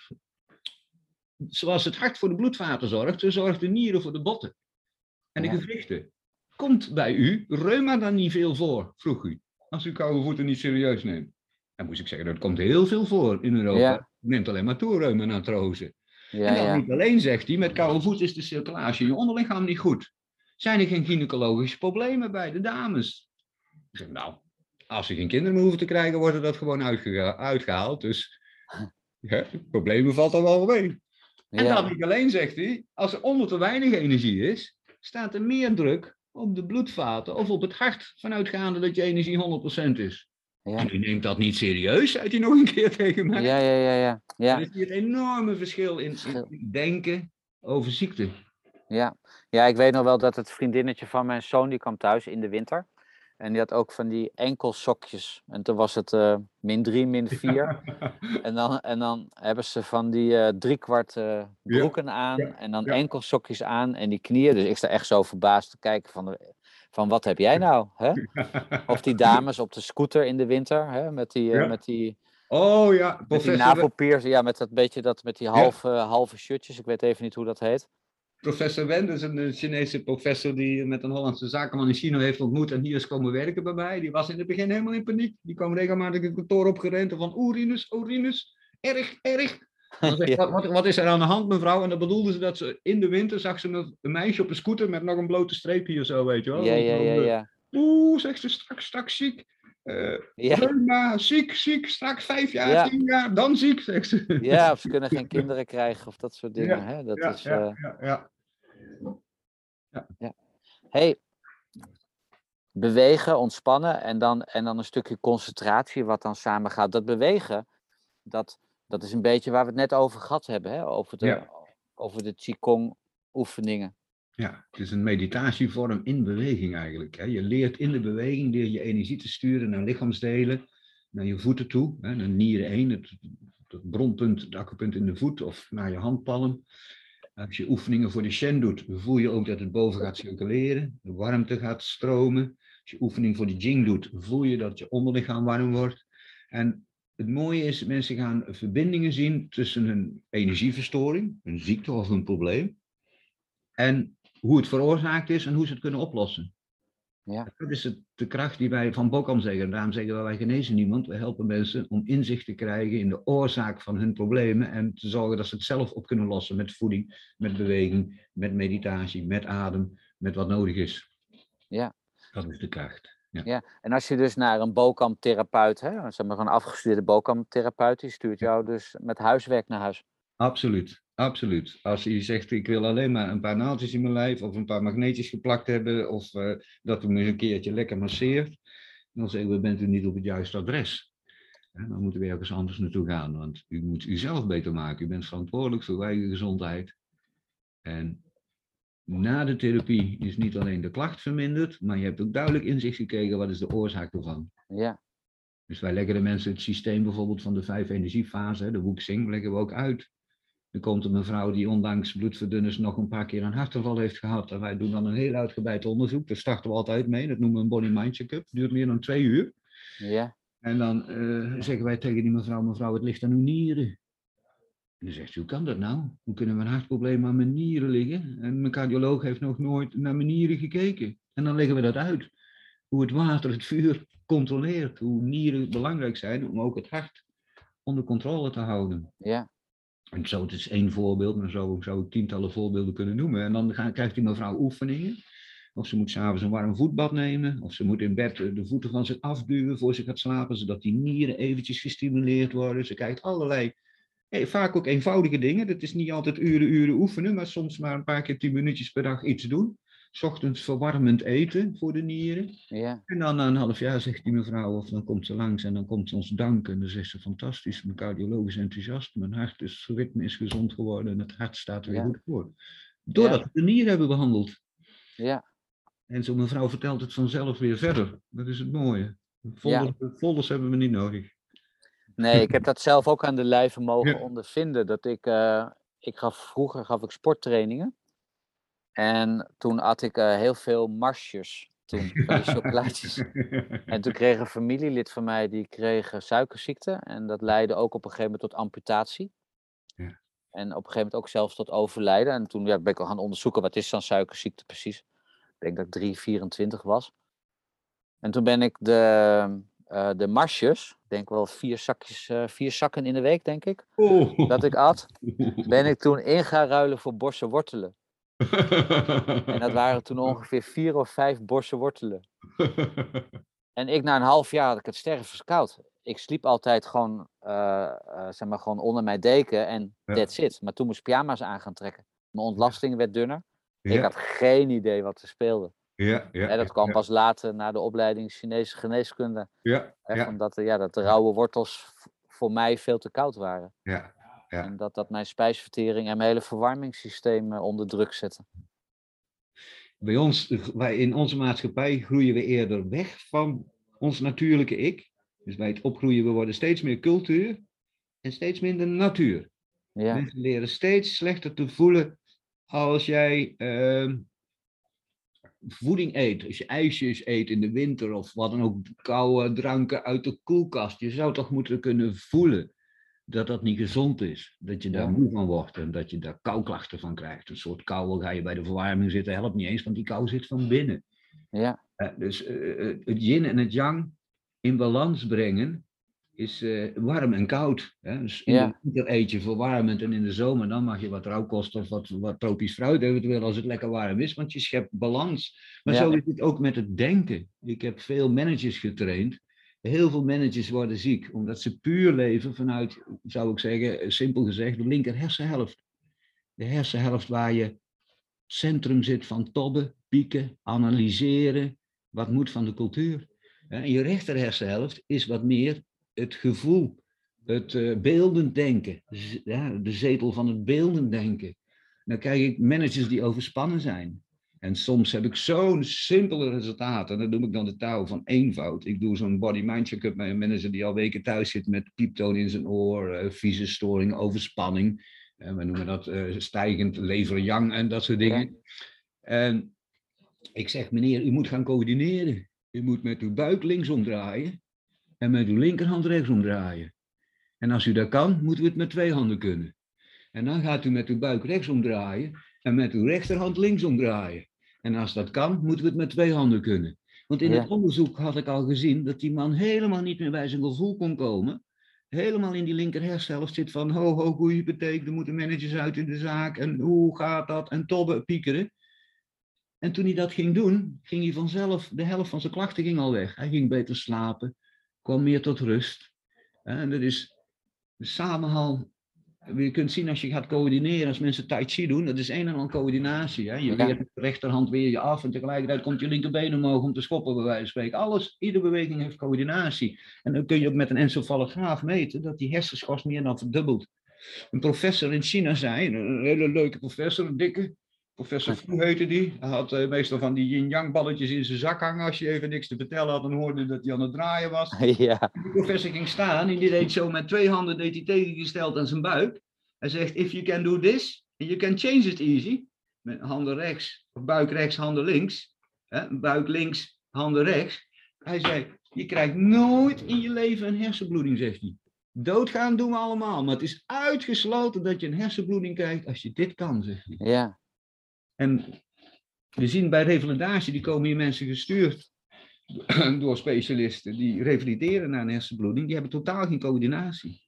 Zoals het hart voor de bloedvaten zorgt, zo zorgt de nieren voor de botten en de gewrichten. Komt bij u reuma dan niet veel voor? vroeg u. Als u koude voeten niet serieus neemt. Dan moest ik zeggen, dat komt heel veel voor in Europa. Ja. Neemt alleen maar toe reuma en Ja, en dan ja. niet alleen zegt hij, met koude voeten is de circulatie in je onderlichaam niet goed. Zijn er geen gynaecologische problemen bij de dames? Ik zeg, nou, als ze geen kinderen meer hoeven te krijgen, wordt dat gewoon uitgehaald. Dus ja, problemen valt dan wel mee. En dan niet alleen zegt hij, als er onder te weinig energie is, staat er meer druk op de bloedvaten of op het hart, vanuitgaande dat je energie 100% is. Ja. En u neemt dat niet serieus, zei hij nog een keer tegen mij. Ja, ja, ja. ja. ja. Er is hier een enorme verschil in, in denken over ziekte. Ja. ja, ik weet nog wel dat het vriendinnetje van mijn zoon, die kwam thuis in de winter. En die had ook van die enkelsokjes. En toen was het uh, min 3, min 4. (laughs) en, dan, en dan hebben ze van die uh, driekwart uh, broeken aan. En dan enkelsokjes aan en die knieën. Dus ik sta echt zo verbaasd te kijken van, van wat heb jij nou? Hè? (laughs) Of die dames op de scooter in de winter. Hè? Met die... Met die Oh ja, met die navelpiercing, ja, met dat beetje dat met die halve, halve shirtjes. Ik weet even niet hoe dat heet professor Wen, dat is een Chinese professor die met een Hollandse zakenman in China heeft ontmoet en hier is komen werken bij mij. Die was in het begin helemaal in paniek. Die kwam regelmatig het kantoor opgerend van Urinus, Urinus, erg, erg. (laughs) Wat, wat, is er aan de hand, mevrouw? En dan bedoelde ze dat ze in de winter zag ze een, een meisje op een scooter met nog een blote streep hier zo, weet je wel. Ja, ja, ja, ja. Oeh, zegt ze straks, straks ziek. Uh, ja. ziek, ziek, straks vijf jaar, tien jaar, dan ziek, zegt ze. Ja, of ze kunnen geen kinderen krijgen of dat soort dingen. hè? Dat is, uh... ja, ja, ja. Hey, bewegen, ontspannen en dan, en dan een stukje concentratie wat dan samen gaat. Dat bewegen, dat, dat is een beetje waar we het net over gehad hebben, hè? Over, de, over de Qigong oefeningen. Ja, het is een meditatievorm in beweging eigenlijk. Hè. Je leert in de beweging leer je energie te sturen naar lichaamsdelen, naar je voeten toe, hè, naar nieren 1, het, het bronpunt, het akkerpunt in de voet of naar je handpalm. Als je oefeningen voor de Shen doet, voel je ook dat het boven gaat circuleren, de warmte gaat stromen. Als je oefening voor de Jing doet, voel je dat je onderlichaam warm wordt. En het mooie is, mensen gaan verbindingen zien tussen hun energieverstoring, een ziekte of een probleem, en hoe het veroorzaakt is en hoe ze het kunnen oplossen. Ja. Dat is het, de kracht die wij van Bokam zeggen. Daarom zeggen we, wij genezen niemand. We helpen mensen om inzicht te krijgen in de oorzaak van hun problemen en te zorgen dat ze het zelf op kunnen lossen met voeding, met beweging, met meditatie, met adem, met wat nodig is. Ja. Dat is de kracht. Ja. ja. En als je dus naar een Bokam-therapeut, zeg maar een afgestudeerde Bokam-therapeut, die stuurt jou dus met huiswerk naar huis. Absoluut. Absoluut. Als je zegt, ik wil alleen maar een paar naaldjes in mijn lijf of een paar magneetjes geplakt hebben of uh, dat u me een keertje lekker masseert, dan zeggen we, bent u niet op het juiste adres. En dan moeten we ergens anders naartoe gaan, want u moet uzelf beter maken. U bent verantwoordelijk voor uw eigen gezondheid. En na de therapie is niet alleen de klacht verminderd, maar je hebt ook duidelijk inzicht gekregen wat is de oorzaak ervan. Ja. Dus wij leggen de mensen het systeem bijvoorbeeld van de vijf energiefasen, de Wuxing, leggen we ook uit. Er komt een mevrouw die ondanks bloedverdunners nog een paar keer een hartaanval heeft gehad. En wij doen dan een heel uitgebreid onderzoek. Daar starten we altijd mee. Dat noemen we een body-mind check-up. Duurt meer dan twee uur. Ja. En dan uh, zeggen wij tegen die mevrouw, mevrouw, het ligt aan uw nieren. En dan zegt ze, hoe kan dat nou? Hoe kunnen mijn hartprobleem aan mijn nieren liggen? En mijn cardioloog heeft nog nooit naar mijn nieren gekeken. En dan leggen we dat uit. Hoe het water het vuur controleert. Hoe nieren belangrijk zijn om ook het hart onder controle te houden. Ja. En zo, het is één voorbeeld, maar zo zou ik tientallen voorbeelden kunnen noemen. En dan krijgt die mevrouw oefeningen. Of ze moet s'avonds een warm voetbad nemen. Of ze moet in bed de voeten van zich afduwen voor ze gaat slapen, zodat die nieren eventjes gestimuleerd worden. Ze krijgt allerlei, vaak ook eenvoudige dingen. Dat is niet altijd uren, uren oefenen, maar soms maar een paar keer tien minuutjes per dag iets doen. S ochtends verwarmend eten voor de nieren. Ja. En dan na een half jaar zegt die mevrouw, of dan komt ze langs en dan komt ze ons danken. En dan zegt ze, fantastisch, mijn cardioloog is enthousiast, mijn hart is, ritme is gezond geworden en het hart staat weer Ja. goed voor. Doordat we de nieren hebben behandeld. Ja. En zo'n mevrouw vertelt het vanzelf weer verder. Dat is het mooie. Folders, folders hebben we niet nodig. Nee, ik heb dat zelf ook aan de lijve mogen ondervinden. Dat ik, eh, ik gaf vroeger gaf ik sporttrainingen. En toen at ik eh, heel veel marsjes. Toen, (laughs) van die chocolaatjes. En toen kreeg een familielid van mij, die kreeg eh, suikerziekte. En dat leidde ook op een gegeven moment tot amputatie. Ja. En op een gegeven moment ook zelfs tot overlijden. En toen ja, ben ik al gaan onderzoeken, wat is dan suikerziekte precies? Ik denk dat ik 3, 24 was. En toen ben ik de, eh, de marsjes, ik denk wel vier, zakjes, vier zakken in de week, denk ik, Oh. dat ik at. (laughs) Ben ik toen in gaan ruilen voor borse wortelen. (laughs) En dat waren toen ongeveer vier of vijf borse wortelen. (laughs) En ik na een half jaar had ik het stervenskoud. Ik sliep altijd gewoon, eh, eh, zeg maar, gewoon onder mijn deken en Ja. that's it. Maar toen moest ik pyjama's aan gaan trekken. Mijn ontlasting werd dunner. Ik had geen idee wat er speelde. ja, ja, Hè, dat kwam ja, pas later na de opleiding Chinese geneeskunde. Ja, Hè, ja, van dat, de- ja, dat de rauwe wortels voor mij veel te koud waren. ja. Ja. En dat dat mijn spijsvertering en mijn hele verwarmingssysteem eh, onder druk zette. Bij ons, wij in onze maatschappij groeien we eerder weg van ons natuurlijke ik. Dus bij het opgroeien, we worden steeds meer cultuur en steeds minder natuur. Ja, Mensen leren steeds slechter te voelen als jij ehm, voeding eet. Als je ijsjes eet in de winter of wat dan ook, koude dranken uit de koelkast. Je zou toch moeten kunnen voelen dat dat niet gezond is. Dat je daar Ja. moe van wordt en dat je daar kouklachten van krijgt. Een soort kou, ga je bij de verwarming zitten, helpt niet eens, want die kou zit van binnen. ja, Eh, dus eh, eh, het yin en het yang in balans brengen is warm en koud. Hè? Dus in Ja. de winter eet je verwarmend en in de zomer dan mag je wat rauwkost of wat, wat tropisch fruit eventueel als het lekker warm is, want je schept balans. Maar Ja. zo is het ook met het denken. Ik heb veel managers getraind. Heel veel managers worden ziek omdat ze puur leven vanuit, zou ik zeggen, eh, simpel gezegd, de linker hersenhelft. De hersenhelft waar je het centrum zit van tobben, pieken, analyseren, wat moet van de cultuur. En je rechter hersenhelft is wat meer het gevoel, het eh, beeldend denken, de zetel van het beeldend denken. Dan krijg ik managers die overspannen zijn. En soms heb ik zo'n simpele resultaten. En dat noem ik dan de touw van eenvoud. Ik doe zo'n body-mind check-up met een manager die al weken thuis zit met pieptoon in zijn oor, eh vieze storing, overspanning. Eh, we noemen dat eh, stijgend lever-yang en dat soort dingen. En ik zeg, meneer, u moet gaan coördineren. U moet met uw buik linksom draaien en met uw linkerhand rechtsom draaien. En als u dat kan, moeten we het met twee handen kunnen. En dan gaat u met uw buik rechtsom draaien en met uw rechterhand linksom draaien. En als dat kan, moeten we het met twee handen kunnen. Want in Ja. het onderzoek had ik al gezien dat die man helemaal niet meer bij zijn gevoel kon komen. Helemaal in die linker hersenhelft zit van ho ho goeie betekent, er moeten managers uit in de zaak en hoe gaat dat en tobben, piekeren. En toen hij dat ging doen, ging hij vanzelf, de helft van zijn klachten ging al weg. Hij ging beter slapen, kwam meer tot rust. En dat is de samenhang je kunt zien als je gaat coördineren, als mensen tai chi doen, dat is een en ander coördinatie. Hè? Je Ja. weert de rechterhand weer je af en tegelijkertijd komt je linkerbeen omhoog om te schoppen, bij wijze van spreken. Alles, iedere beweging heeft coördinatie. En dan kun je ook met een encefalograaf meten dat die hersenschors meer dan verdubbelt. Een professor in China zei, een hele leuke professor, een dikke, professor Fu heette die. Hij had eh, meestal van die yin-yang balletjes in zijn zak hangen. Als je even niks te vertellen had, dan hoorde dat hij aan het draaien was. (laughs) ja, Die professor ging staan en die deed zo met twee handen deed hij tegengesteld aan zijn buik. Hij zegt, if you can do this, you can change it easy. Met handen rechts, of buik rechts, handen links. Hè, buik links, handen rechts. Hij zei, je krijgt nooit in je leven een hersenbloeding, zegt hij. Doodgaan doen we allemaal, maar het is uitgesloten dat je een hersenbloeding krijgt als je dit kan, zegt hij. ja, En we zien bij revalidatie, die komen hier mensen gestuurd (clears throat) door specialisten die revalideren na een hersenbloeding, die hebben totaal geen coördinatie.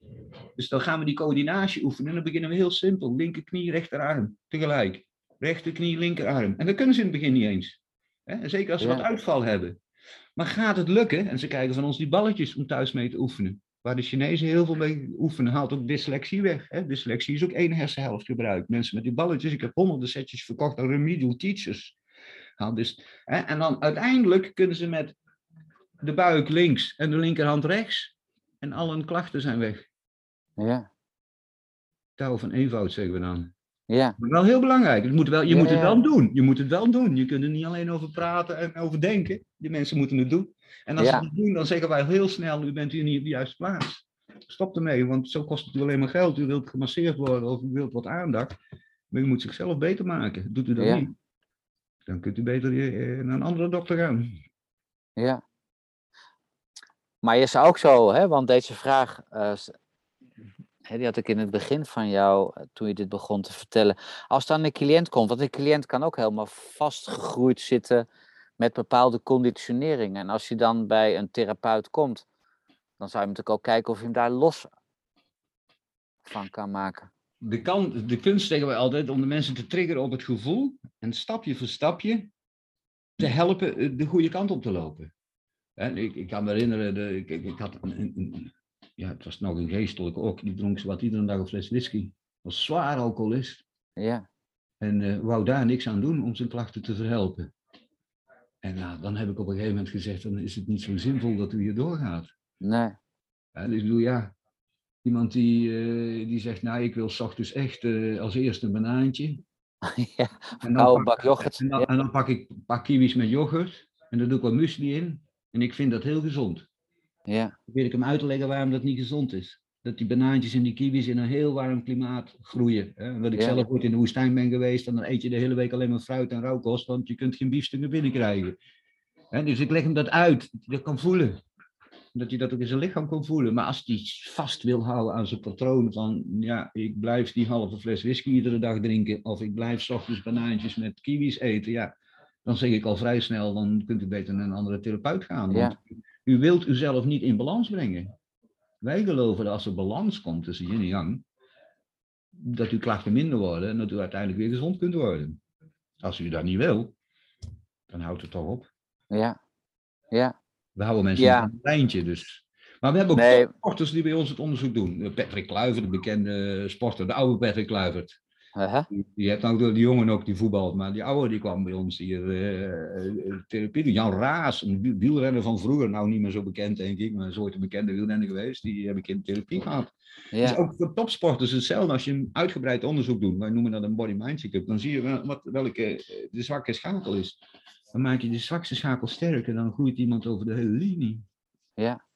Dus dan gaan we die coördinatie oefenen en dan beginnen we heel simpel. Linkerknie, rechterarm, tegelijk. Rechterknie, linkerarm. En dat kunnen ze in het begin niet eens. Hè? Zeker als ze Ja. wat uitval hebben. Maar gaat het lukken? En ze krijgen van ons die balletjes om thuis mee te oefenen. Waar de Chinezen heel veel mee oefenen, haalt ook dyslexie weg. Hè? Dyslexie is ook één hersenhelft gebruikt. Mensen met die balletjes, ik heb honderden setjes verkocht aan remedial teachers. Haal dus, hè? En dan uiteindelijk kunnen ze met de buik links en de linkerhand rechts. En al hun klachten zijn weg. ja, Touw van eenvoud zeggen we dan. Ja, Maar wel heel belangrijk. Moet wel, je Ja, moet het wel doen. Je moet het wel doen. Je kunt er niet alleen over praten en over denken. Die mensen moeten het doen. En als ze het doen, dan zeggen wij heel snel, u bent hier niet op de juiste plaats. Stop ermee, want zo kost het u alleen maar geld. U wilt gemasseerd worden of u wilt wat aandacht. Maar u moet zichzelf beter maken. Doet u dat niet? Dan kunt u beter eh, naar een andere dokter gaan. ja. Maar je zou ook zo, hè, want deze vraag, eh, hè, die had ik in het begin van jou, eh, toen je dit begon te vertellen. Als dan een cliënt komt, want een cliënt kan ook helemaal vastgegroeid zitten met bepaalde conditioneringen. En als je dan bij een therapeut komt, dan zou je natuurlijk ook kijken of je hem daar los van kan maken. de, kan, de kunst zeggen we altijd om de mensen te triggeren op het gevoel en stapje voor stapje te helpen eh, de goede kant op te lopen. En ik, ik kan me herinneren, de, ik, ik, had een- een- ja, het was nog een geestelijke ook, die dronk wat iedere dag een fles whisky. Was zwaar alcoholist Ja, en eh, wou daar niks aan doen om zijn klachten te verhelpen. En nou, dan heb ik op een gegeven moment gezegd, dan is het niet zo zinvol dat u hier doorgaat. nee. Ja, dus ik bedoel, ja, iemand die, eh, die zegt, nou, ik wil 's ochtends echt eh, als eerste een banaantje. (laughs) ja, En koude pak, bak yoghurt. en dan, Ja, en dan pak ik een paar kiwis met yoghurt en daar doe ik wat muesli in. En ik vind dat heel gezond. Ja, weet ik hem uit te leggen waarom dat niet gezond is. Dat die banaantjes en die kiwis in een heel warm klimaat groeien. Hè? Omdat ik Ja. zelf ooit in de woestijn ben geweest, en dan eet je de hele week alleen maar fruit en rauwkost, want je kunt geen biefstukken binnenkrijgen. Hè? Dus ik leg hem dat uit, dat hij dat kan voelen. Dat hij dat ook in zijn lichaam kan voelen. Maar als hij vast wil houden aan zijn patroon van, ja, ik blijf die halve fles whisky iedere dag drinken, of ik blijf 's ochtends banaantjes met kiwis eten, ja, dan zeg ik al vrij snel, dan kunt u beter naar een andere therapeut gaan. Want u wilt uzelf niet in balans brengen. Wij geloven dat als er balans komt tussen yin en yang, dat uw klachten minder worden en dat u uiteindelijk weer gezond kunt worden. Als u dat niet wil, dan houdt het toch op. ja, ja, We houden mensen Ja. het lijntje. Dus. Maar we hebben ook Nee. sporters die bij ons het onderzoek doen. Patrick Kluivert, de bekende sporter, de oude Patrick Kluivert. Aha. Je hebt ook de jongen ook die voetbalt, maar die oude die kwam bij ons hier eh, eh, therapie doen. Jan Raas, een wiel- wielrenner van vroeger, nou niet meer zo bekend denk ik, maar is ooit een bekende wielrenner geweest. Die heb ik in therapie gehad. Dus ja, ook voor topsporters hetzelfde. Als je een uitgebreid onderzoek doet, wij noemen dat een body-mind check-up, dan zie je wel wat, welke eh, de zwakke schakel is. Dan maak je de zwakste schakel sterker, dan groeit iemand over de hele linie. ja.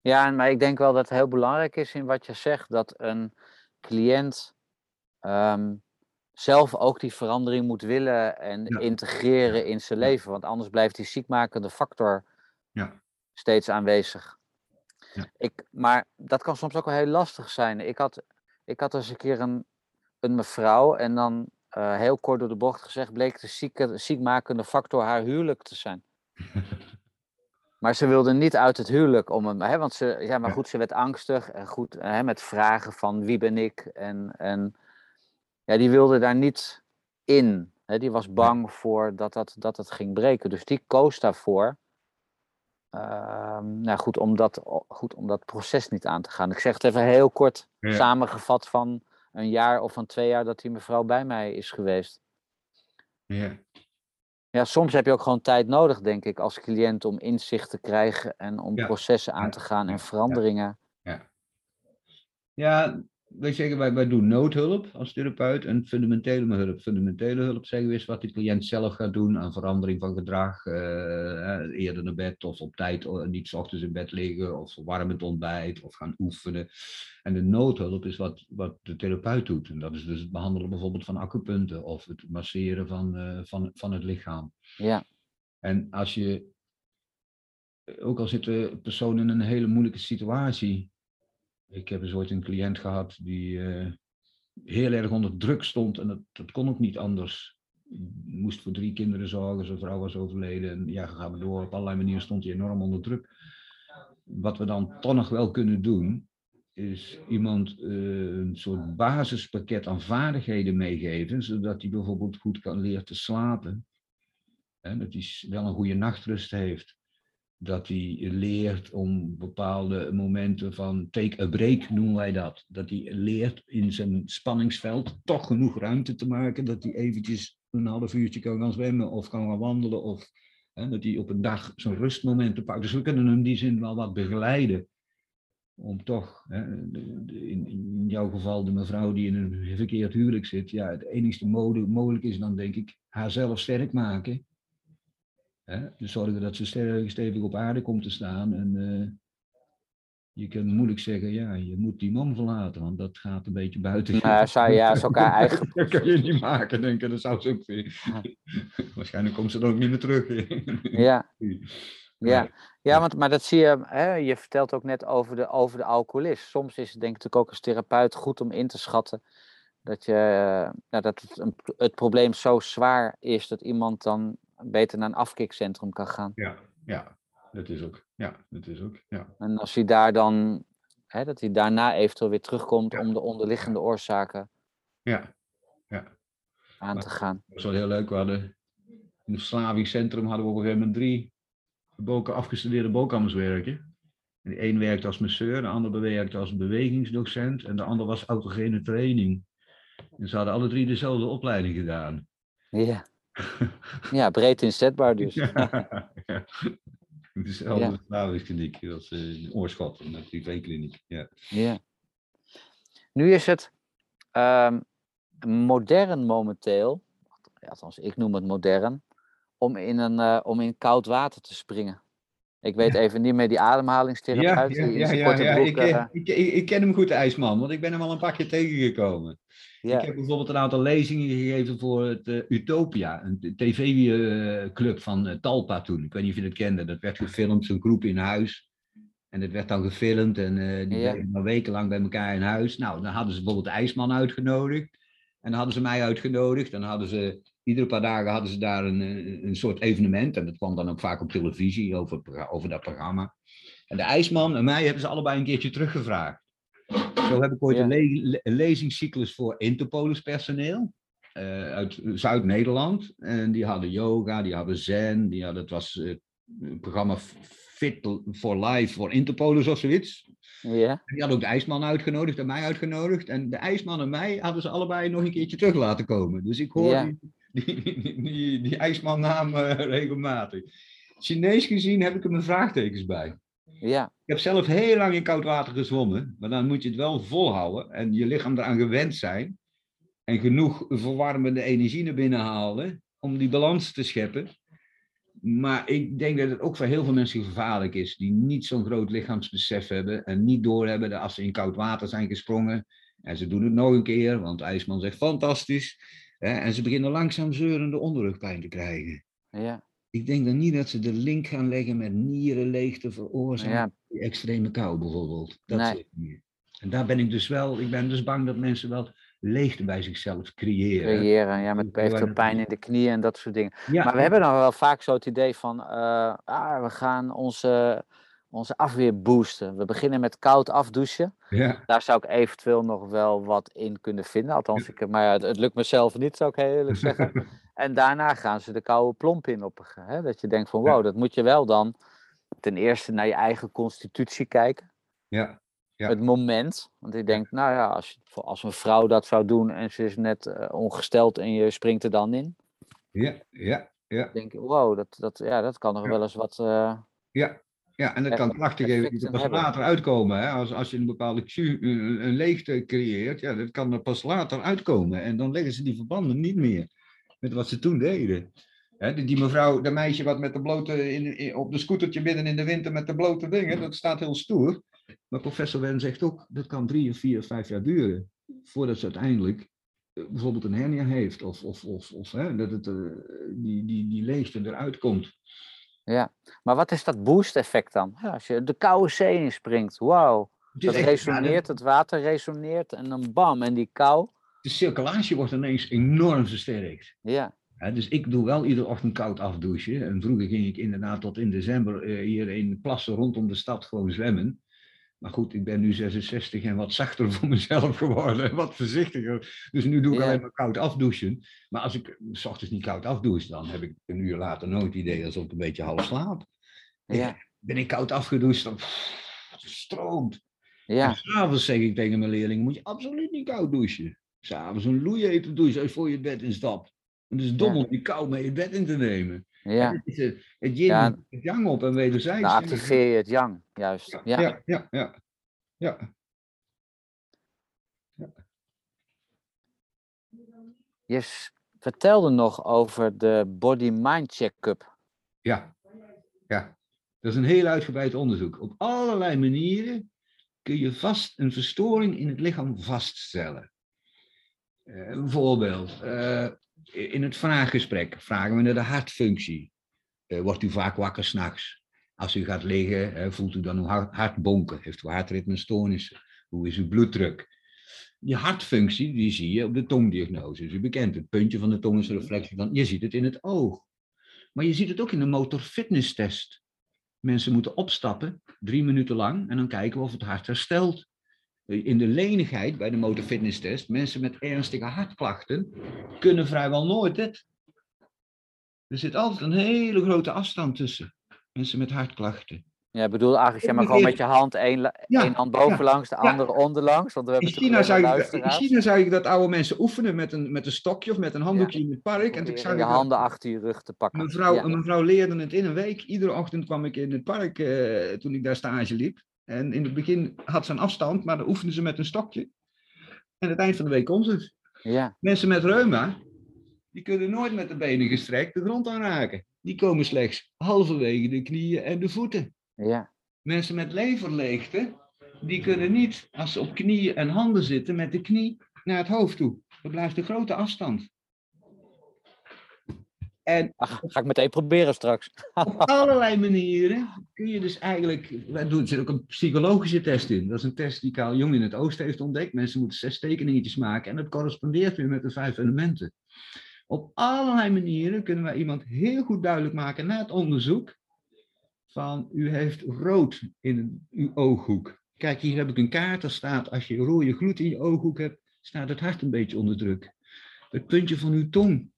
Ja, maar ik denk wel dat het heel belangrijk is in wat je zegt, dat een cliënt ehm, zelf ook die verandering moet willen en Ja. integreren in zijn leven, want anders blijft die ziekmakende factor Ja. steeds aanwezig. Ja. Ik, maar dat kan soms ook wel heel lastig zijn. Ik had, ik had eens een keer een, een mevrouw en dan eh, heel kort door de bocht gezegd, bleek de zieke, ziekmakende factor haar huwelijk te zijn. (laughs) Maar ze wilde niet uit het huwelijk om hem, hè, want ze, ja, maar goed, ze werd angstig en goed, hè, met vragen van wie ben ik en, en ja, die wilde daar niet in. Hè, die was bang voor dat, dat, dat het ging breken. Dus die koos daarvoor Ehm, nou goed om, dat, goed, om dat proces niet aan te gaan. Ik zeg het even heel kort samengevat van een jaar of van twee jaar dat die mevrouw bij mij is geweest. Ja. Ja, soms heb je ook gewoon tijd nodig, denk ik, als cliënt om inzicht te krijgen en om processen aan te gaan en veranderingen. Ja, ja wij zeggen, wij, wij doen noodhulp als therapeut en fundamentele hulp. Fundamentele hulp zeggen we is wat de cliënt zelf gaat doen aan verandering van gedrag. Uh, eerder naar bed of op tijd uh, niet ochtends in bed liggen of verwarmend ontbijt of gaan oefenen. En de noodhulp is wat, wat de therapeut doet. En dat is dus het behandelen bijvoorbeeld van acupunten of het masseren van, uh, van, van het lichaam. Ja. En als je, ook al zit de persoon in een hele moeilijke situatie, ik heb eens ooit een cliënt gehad die uh, heel erg onder druk stond en dat, dat kon ook niet anders. Moest voor drie kinderen zorgen, zijn vrouw was overleden en ja, gaan we door. Op allerlei manieren stond hij enorm onder druk. Wat we dan toch nog wel kunnen doen, is iemand uh, een soort basispakket aan vaardigheden meegeven, zodat hij bijvoorbeeld goed kan leren te slapen. En dat hij wel een goede nachtrust heeft dat hij leert om bepaalde momenten van take a break noemen wij dat. Dat hij leert in zijn spanningsveld toch genoeg ruimte te maken dat hij eventjes een half uurtje kan gaan zwemmen of kan gaan wandelen of hè, dat hij op een dag zo'n rustmomenten pakt. Dus we kunnen hem in die zin wel wat begeleiden om toch, hè, in, in, jouw geval de mevrouw die in een verkeerd huwelijk zit, ja, het enigste mogelijk is dan denk ik haarzelf sterk maken Hè? Dus zorgen dat ze stevig op aarde komt te staan. En uh, je kunt moeilijk zeggen, ja, je moet die man verlaten, want dat gaat een beetje buiten. Nou, zou, ja, elkaar eigen. (laughs) dat kan je niet maken, denk ik. Dat zou ze ook (laughs) Waarschijnlijk komt ze dan ook niet meer terug. (laughs) ja. Ja, ja want, maar dat zie je, hè, je vertelt ook net over de, over de alcoholist. Soms is het denk ik ook als therapeut goed om in te schatten dat, je, nou, dat het, een, het probleem zo zwaar is dat iemand dan beter naar een afkikcentrum kan gaan. Ja, ja, dat is ook. Ja, dat is ook. Ja. En als hij daar dan, hè, dat hij daarna eventueel weer terugkomt om de onderliggende oorzaken ja. Ja. aan te gaan. Dat was wel heel leuk. We hadden in het verslavingscentrum hadden we op een gegeven moment drie boken, afgestudeerde bokammers werken. En de een werkte als masseur, de ander werkte als bewegingsdocent en de ander was autogene training. En ze hadden alle drie dezelfde opleiding gedaan. Ja. (laughs) Ja, breed inzetbaar dus. (laughs) Ja, Dezelfde ja. verslavingskliniek als uh, Oorschot, een privékliniek. Ja. ja. Nu is het um, modern momenteel, althans ik noem het modern, om in, een, uh, om in koud water te springen. Ik weet even niet meer die ademhalingstherapeut. Ja, ja, ja, ja, ik, uh... ik, ik, ik, ken hem goed, de IJsman, want ik ben hem al een paar keer tegengekomen. Ja. Ik heb bijvoorbeeld een aantal lezingen gegeven voor het uh, Utopia, een tv-club van uh, Talpa toen. Ik weet niet of je dat kende. Dat werd gefilmd, zo'n groep in huis. En dat werd dan gefilmd en uh, die ja. bleven wekenlang bij elkaar in huis. Nou, dan hadden ze bijvoorbeeld de IJsman uitgenodigd. En dan hadden ze mij uitgenodigd. Dan hadden ze, iedere paar dagen hadden ze daar een, een soort evenement. En dat kwam dan ook vaak op televisie over, over dat programma. En de IJsman en mij hebben ze allebei een keertje teruggevraagd. Zo heb ik ooit een, le lezingscyclus voor Interpolis personeel. Uh, uit Zuid-Nederland. En die hadden yoga, die hadden zen, die hadden, het was uh, een programma Fit for Life voor Interpolis of zoiets. Ja. Die hadden ook de IJsman uitgenodigd en mij uitgenodigd. En de IJsman en mij hadden ze allebei nog een keertje terug laten komen. Dus ik hoor ja. Die, die, die, die, IJsman naam uh, regelmatig. Chinees gezien heb ik er mijn vraagtekens bij. Ja. Ik heb zelf heel lang in koud water gezwommen, maar dan moet je het wel volhouden en je lichaam eraan gewend zijn en genoeg verwarmende energie naar binnen halen om die balans te scheppen. Maar ik denk dat het ook voor heel veel mensen gevaarlijk is die niet zo'n groot lichaamsbesef hebben en niet doorhebben dat als ze in koud water zijn gesprongen en ze doen het nog een keer, want IJsman zegt fantastisch, en ze beginnen langzaam zeurende onderrugpijn te krijgen. Ja. Ik denk dan niet dat ze de link gaan leggen met nierenleegte veroorzaken. Ja. Die extreme kou bijvoorbeeld. Dat nee. niet. En daar ben ik dus wel, ik ben dus bang dat mensen wel leegte bij zichzelf creëren. Creëren, ja, met eventueel pijn in de knieën en dat soort dingen. Ja. Maar we hebben dan wel vaak zo het idee van, uh, ah, we gaan onze, onze afweer boosten. We beginnen met koud afdouchen. Ja. Daar zou ik eventueel nog wel wat in kunnen vinden. Althans, ik, maar ja, het, het lukt mezelf niet, zou ik heel eerlijk (laughs) zeggen. En daarna gaan ze de koude plomp in op. Hè? Dat je denkt van wow, dat moet je wel dan ten eerste naar je eigen constitutie kijken. Ja. Ja. Het moment. Want ik denk, nou ja, als, als een vrouw dat zou doen en ze is net eh, ongesteld en je springt er dan in. Ja, ja, ja, denk ik, wow, dat, dat, ja, dat kan nog wel eens wat. eh, ja. Ja, en dat kan krachtig even pas later uitkomen. Hè? Als, als je een bepaalde Q, een, een leegte creëert, ja, dat kan er pas later uitkomen. En dan leggen ze die verbanden niet meer met wat ze toen deden. Hè, die, die mevrouw, dat meisje wat met de blote, in, in- op de scootertje midden in de winter met de blote dingen, dat staat heel stoer. Maar professor Wen zegt ook, dat kan drie of vier of vijf jaar duren. Voordat ze uiteindelijk eh, bijvoorbeeld een hernia heeft. Of, of, of, of hè, dat het, eh, die, die, die leegte eruit komt. Maar wat is dat boost-effect dan? Ja, als je de koude zee inspringt, wauw. Dat ja, resoneert, het water resoneert en dan bam, en die kou. de circulatie wordt ineens enorm versterkt. Ja, dus ik doe wel iedere ochtend koud afdouchen. En vroeger ging ik inderdaad tot in december eh, hier in plassen rondom de stad gewoon zwemmen. Maar goed, ik ben nu 66 en wat zachter voor mezelf geworden. En wat voorzichtiger. Dus nu doe ik Ja. alleen maar koud afdouchen. Maar als ik s ochtends niet koud afdouche, dan heb ik een uur later nooit het idee alsof ik een beetje half slaap. ja, Ben ik koud afgedoucht, dan pff, stroomt. ja, s'avonds zeg ik tegen mijn leerlingen, moet je absoluut niet koud douchen. S'avonds een loeihete douche als je voor je bed instapt. En het is dom Ja. om die kou mee je bed in te nemen. Ja. Het is eh, het yin, Ja. het yang op en wederzijds. Dan activeer je het yang, juist. Ja, Ja, ja, ja, ja. ja. Je vertelde nog over de body-mind check-up. Ja, ja. Dat is een heel uitgebreid onderzoek. Op allerlei manieren kun je vast een verstoring in het lichaam vaststellen. Eh, een voorbeeld. Eh, in het vraaggesprek vragen we naar de hartfunctie. Eh, wordt u vaak wakker s'nachts? Als u gaat liggen, voelt u dan uw hart, bonken? Heeft u hartritmestoornissen? Hoe is uw bloeddruk? Die hartfunctie, die zie je op de tongdiagnose. Dus u bekent het puntje van de tong is een reflectie je ziet het in het oog. Maar je ziet het ook in de motorfitnesstest. Mensen moeten opstappen, drie minuten lang, en dan kijken we of het hart herstelt. In de lenigheid bij de motorfitnesstest, mensen met ernstige hartklachten kunnen vrijwel nooit dit. Er zit altijd een hele grote afstand tussen mensen met hartklachten. Ja, ik bedoel eigenlijk, zeg maar gewoon met je hand, één, la- Ja, één hand bovenlangs, de ja. andere onderlangs. Want we In hebben China, zag alleen ik, in. China zag ik dat oude mensen oefenen met een, met een stokje of met een handdoekje in het park. En zag ik je dat- handen achter je rug te pakken. Mijn vrouw, leerde het in een week. Iedere ochtend kwam ik in het park eh, toen ik daar stage liep. En in het begin had ze een afstand, maar dan oefende ze met een stokje. En aan het eind van de week kon ze het. Ja, Mensen met reuma, die kunnen nooit met de benen gestrekt de grond aanraken. Die komen slechts halverwege de knieën en de voeten. ja, Mensen met leverleegte, die kunnen niet, als ze op knieën en handen zitten, met de knie naar het hoofd toe. Er blijft een grote afstand. En Ach, ga ik meteen proberen straks. op allerlei manieren kun je dus eigenlijk. Wij doen, er zit ook een psychologische test in. Dat is een test die Carl Jung in het Oosten heeft ontdekt. Mensen moeten zes tekeningetjes maken en dat correspondeert weer met de vijf elementen. Op allerlei manieren kunnen wij iemand heel goed duidelijk maken na het onderzoek. Van u heeft rood in uw ooghoek. Kijk, hier heb ik een kaart. Daar staat als je rode gloed in je ooghoek hebt, staat het hart een beetje onder druk. Het puntje van uw tong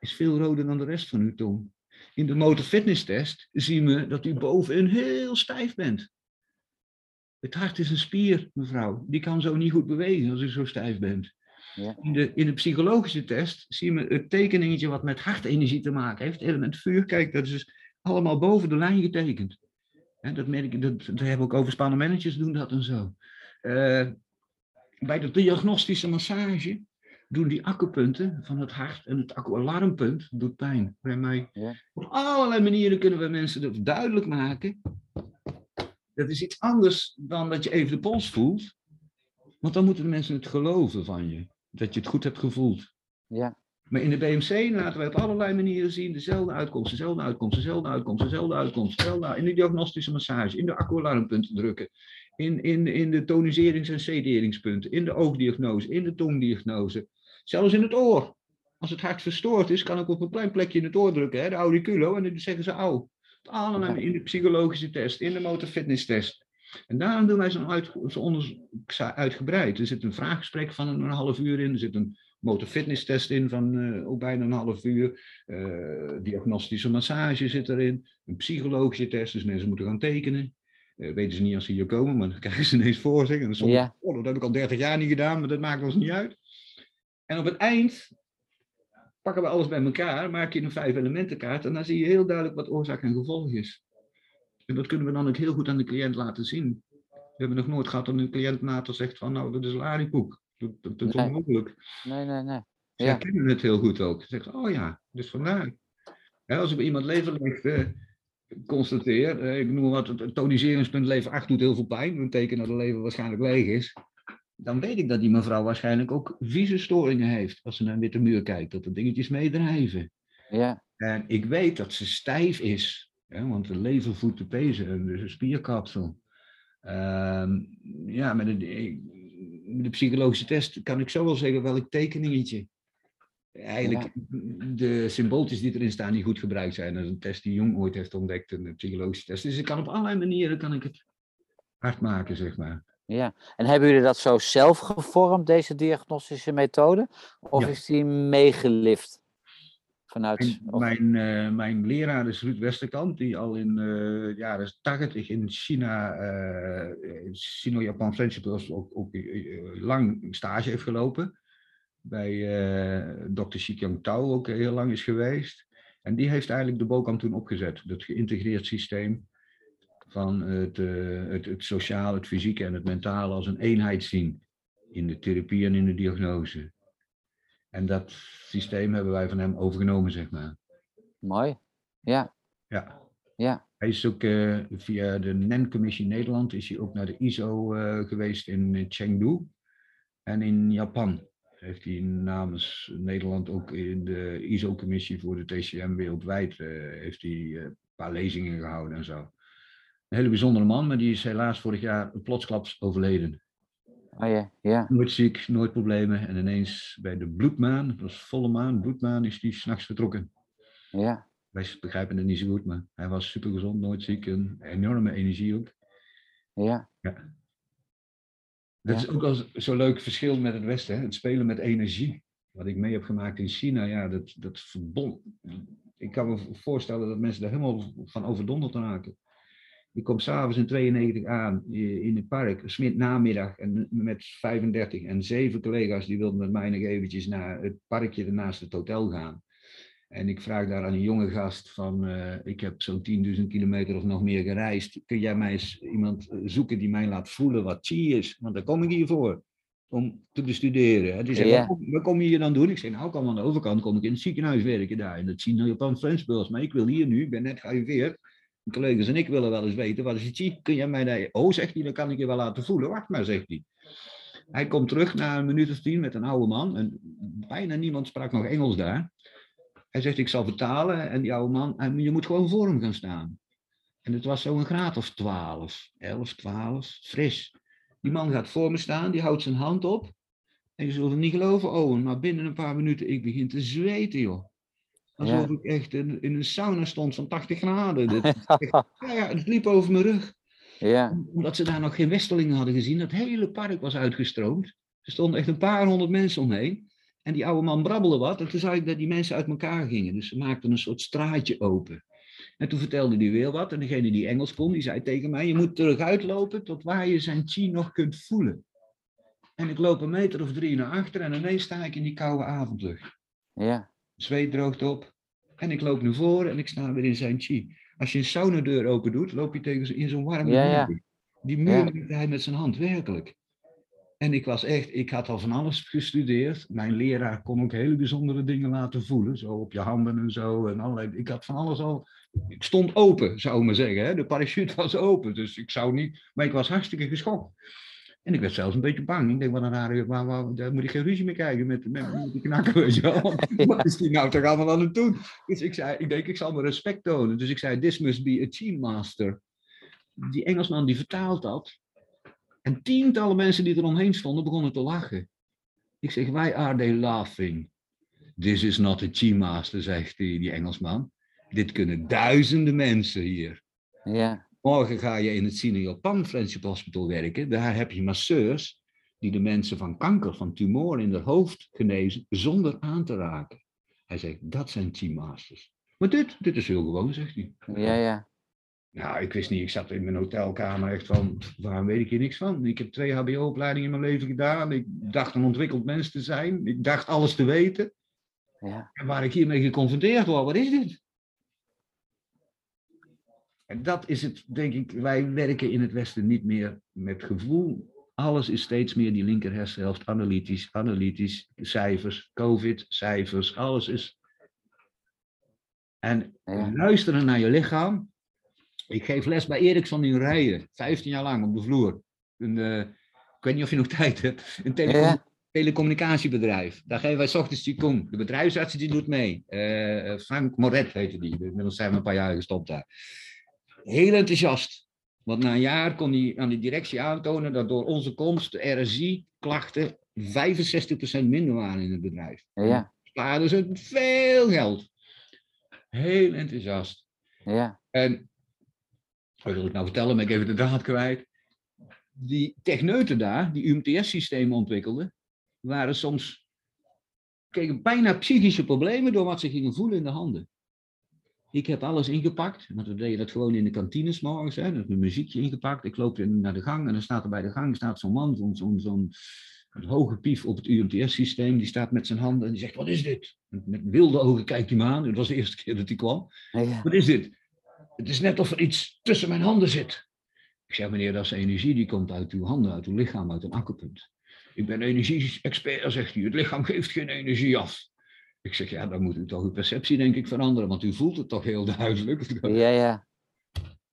is veel roder dan de rest van uw tong. In de motorfitnesstest zien we dat u bovenin heel stijf bent. Het hart is een spier, mevrouw. Die kan zo niet goed bewegen als u zo stijf bent. Ja. In, de, in de psychologische test zien we het tekeningetje wat met hartenergie te maken heeft. Element vuur, kijk, dat is dus allemaal boven de lijn getekend. Hè, dat, merk ik, dat, dat hebben we ook overspannen managers doen dat en zo. Eh, bij de diagnostische massage doen die akkupunten van het hart en het akkualarmpunt doet pijn bij mij. Ja. Op allerlei manieren kunnen we mensen dat duidelijk maken. Dat is iets anders dan dat je even de pols voelt. Want dan moeten de mensen het geloven van je. Dat je het goed hebt gevoeld. Ja, Maar in de BMC laten wij op allerlei manieren zien dezelfde uitkomst, dezelfde uitkomst, dezelfde uitkomst, dezelfde uitkomst. Dezelfde, in de diagnostische massage, in de akkualarmpunten drukken, in, in, in de toniserings- en sederingspunten, in de oogdiagnose, in de tongdiagnose. Zelfs in het oor. Als het hart verstoord is, kan ik op een klein plekje in het oor drukken, hè, de auriculo, en dan zeggen ze au. Allemaal in de psychologische test, in de motorfitnesstest. En daarom doen wij zo'n uit, onderzoek uitgebreid. Er zit een vraaggesprek van een, een half uur in, er zit een motorfitnesstest in van uh, ook bijna een half uur. Uh, diagnostische massage zit erin. Een psychologische test, dus mensen moeten gaan tekenen. Uh, weten ze niet als ze hier komen, maar dan (laughs) krijgen ze ineens voor zich. En dan soms, ja. oh, dat heb ik al 30 jaar niet gedaan, maar dat maakt ons niet uit. En op het eind pakken we alles bij elkaar, maak je een vijf elementenkaart en dan zie je heel duidelijk wat oorzaak en gevolg is. En dat kunnen we dan ook heel goed aan de cliënt laten zien. We hebben nog nooit gehad dat een cliënt later zegt van nou, dat is laripoek. Dat, dat, dat is nee. onmogelijk. Nee, nee, nee. Ze ja. herkennen het heel goed ook. Ze zeggen, oh ja, dus vandaar. Als ik bij iemand leverlicht uh, constateer, uh, ik noem wat, het toniseringspunt lever 8 doet heel veel pijn, een teken dat de lever waarschijnlijk leeg is dan weet ik dat die mevrouw waarschijnlijk ook visumstoringen heeft als ze naar een witte muur kijkt, dat er dingetjes meedrijven. Ja. En ik weet dat ze stijf is, hè, want de lever voedt de pezen, dus een spierkapsel. Um, ja, met de, met de psychologische test kan ik zo wel zeggen welk tekeningetje. Eigenlijk de symbooltjes die erin staan niet goed gebruikt zijn. Dat is een test die Jong ooit heeft ontdekt, een psychologische test. Dus ik kan op allerlei manieren kan ik het hard maken, zeg maar. Ja, en hebben jullie dat zo zelf gevormd, deze diagnostische methode? Of is die meegelift? Vanuit, mijn, uh, mijn leraar is Ruud Westerkamp, die al in uh, de jaren 80 in China, uh, Sino-Japan Friendship ook, ook lang stage heeft gelopen. Bij Dr. Shikyong Tao ook heel lang is geweest. En die heeft eigenlijk de BOKAM toen opgezet, dat geïntegreerd systeem van het, uh, het, het sociale, het fysieke en het mentale als een eenheid zien in de therapie en in de diagnose. En dat systeem hebben wij van hem overgenomen, zeg maar. Mooi, ja. Ja. ja. Hij is ook uh, via de NEN-commissie Nederland is hij ook naar de ISO uh, geweest in Chengdu en in Japan. Heeft hij namens Nederland ook in de ISO-commissie voor de TCM wereldwijd heeft hij een paar lezingen gehouden en zo. Een hele bijzondere man, maar die is helaas vorig jaar plotsklaps overleden. Oh ja, ja. Nooit ziek, nooit problemen. En ineens bij de bloedmaan, dat was volle maan, bloedmaan, is die s'nachts vertrokken. Ja. Wij begrijpen het niet zo goed, maar hij was super gezond, nooit ziek en enorme energie ook. Ja. ja. Dat is ook al zo'n leuk verschil met het Westen, hè? het spelen met energie. Wat ik mee heb gemaakt in China, ja, dat, dat verbond. Ik kan me voorstellen dat mensen daar helemaal van overdonderd raken. Ik kom s'avonds in 92 aan in het park, smid namiddag, en met 35 en zeven collega's die wilden met mij nog eventjes naar het parkje ernaast het hotel gaan. En ik vraag daar aan een jonge gast van, uh, ik heb zo'n 10.000 kilometer of nog meer gereisd. Kun jij mij eens iemand zoeken die mij laat voelen wat chi is? Want daar kom ik hier voor, om te bestuderen. Die zei, wat, wat, kom je hier dan doen? Ik zei, nou, ik kan aan de overkant, kom ik in het ziekenhuis werken daar. En dat zien je op Flensburg. Maar ik wil hier nu, ik ben net gearriveerd collega's en ik willen wel eens weten, wat is het zie? Kun jij mij daar... Oh, zegt hij, dan kan ik je wel laten voelen. Wacht maar, zegt hij. Hij komt terug na een minuut of tien met een oude man. En bijna niemand sprak nog Engels daar. Hij zegt, ik zal vertalen. En die oude man, je moet gewoon voor hem gaan staan. En het was zo'n graad of twaalf, elf, twaalf, fris. Die man gaat voor me staan, die houdt zijn hand op. En je zult het niet geloven, Owen, maar binnen een paar minuten, ik begin te zweten, joh. Alsof ik echt in, in, een sauna stond van 80 graden. ja, ja, (laughs) het liep over mijn rug. Ja. Omdat ze daar nog geen westelingen hadden gezien. Dat hele park was uitgestroomd. Er stonden echt een paar honderd mensen omheen. En die oude man brabbelde wat. En toen zag ik dat die mensen uit elkaar gingen. Dus ze maakten een soort straatje open. En toen vertelde hij weer wat. En degene die Engels kon, die zei tegen mij... Je moet terug uitlopen tot waar je zijn chi nog kunt voelen. En ik loop een meter of drie naar achter. En ineens sta ik in die koude avondlucht. Ja zweet droogt op. En ik loop nu voor en ik sta weer in zijn chi. Als je een saunadeur open doet, loop je tegen in zo'n warme ja, ja. Die muur ja. hij met zijn hand, werkelijk. En ik was echt, ik had al van alles gestudeerd. Mijn leraar kon ook hele bijzondere dingen laten voelen. Zo op je handen en zo. En allerlei, ik had van alles al. Ik stond open, zou ik maar zeggen. Hè? De parachute was open. Dus ik zou niet. Maar ik was hartstikke geschokt. En ik werd zelfs een beetje bang. Ik denk, wat een rare, waar, waar, daar moet ik geen ruzie mee krijgen met, met, met die wel. (laughs) Wat is die nou toch allemaal aan het doen? Dus ik zei, ik denk, ik zal me respect tonen. Dus ik zei, this must be a team master. Die Engelsman die vertaalt dat. En tientallen mensen die er omheen stonden begonnen te lachen. Ik zeg, why are they laughing? This is not a team master, zegt die, die Engelsman. Dit kunnen duizenden mensen hier. Ja. Morgen ga je in het Sino Japan Friendship Hospital werken. Daar heb je masseurs. die de mensen van kanker, van tumor in het hoofd genezen, zonder aan te raken. Hij zegt, dat zijn team masters. Maar dit, dit is heel gewoon, zegt hij. Ja, ja. Nou, ik wist niet, ik zat in mijn hotelkamer echt van, waarom weet ik hier niks van? Ik heb twee hbo-opleidingen in mijn leven gedaan. Ik dacht een ontwikkeld mens te zijn. Ik dacht alles te weten. ja. En waar ik hiermee geconfronteerd word, wat is dit? En dat is het, denk ik, wij werken in het Westen niet meer met gevoel. Alles is steeds meer die linker hersenhelft, analytisch, analytisch, cijfers, covid, cijfers, alles is... En luisteren naar je lichaam. Ik geef les bij Ericsson in Rijen, 15 jaar lang op de vloer. Een, eh, ik weet niet of je nog (laughs) tijd hebt. Een telecom- Ja. telecommunicatiebedrijf. Daar geven wij 's ochtends Qigong. De bedrijfsarts die doet mee. Eh, Frank Moret heette die. Inmiddels zijn we een paar jaar gestopt daar. Heel enthousiast. Want na een jaar kon hij aan de directie aantonen dat door onze komst de RSI-klachten 65% minder waren in het bedrijf. Ja. Spaarden ze veel geld. Heel enthousiast. Ja. En wat wil ik nou vertellen, ben ik even de draad kwijt. Die techneuten daar, die UMTS-systemen ontwikkelden, waren soms, kregen bijna psychische problemen door wat ze gingen voelen in de handen. Ik heb alles ingepakt, want we deden dat gewoon in de kantines morgens, hè, dat een muziekje ingepakt. Ik loop naar de gang en dan staat er bij de gang staat zo'n man, zo'n zo'n zo'n hoge pief op het UMTS-systeem, die staat met zijn handen en die zegt, wat is dit? Met, met wilde ogen kijkt hij me aan, het was de eerste keer dat hij kwam. Ja. Wat is dit? Het is net of er iets tussen mijn handen zit. Ik zeg, meneer, dat is energie die komt uit uw handen, uit uw lichaam, uit een akkerpunt. Ik ben energie-expert, zegt u. Het lichaam geeft geen energie af. Ik zeg, ja, dan moet u toch uw perceptie, denk ik, veranderen, want u voelt het toch heel (laughs) duidelijk. Ja, ja.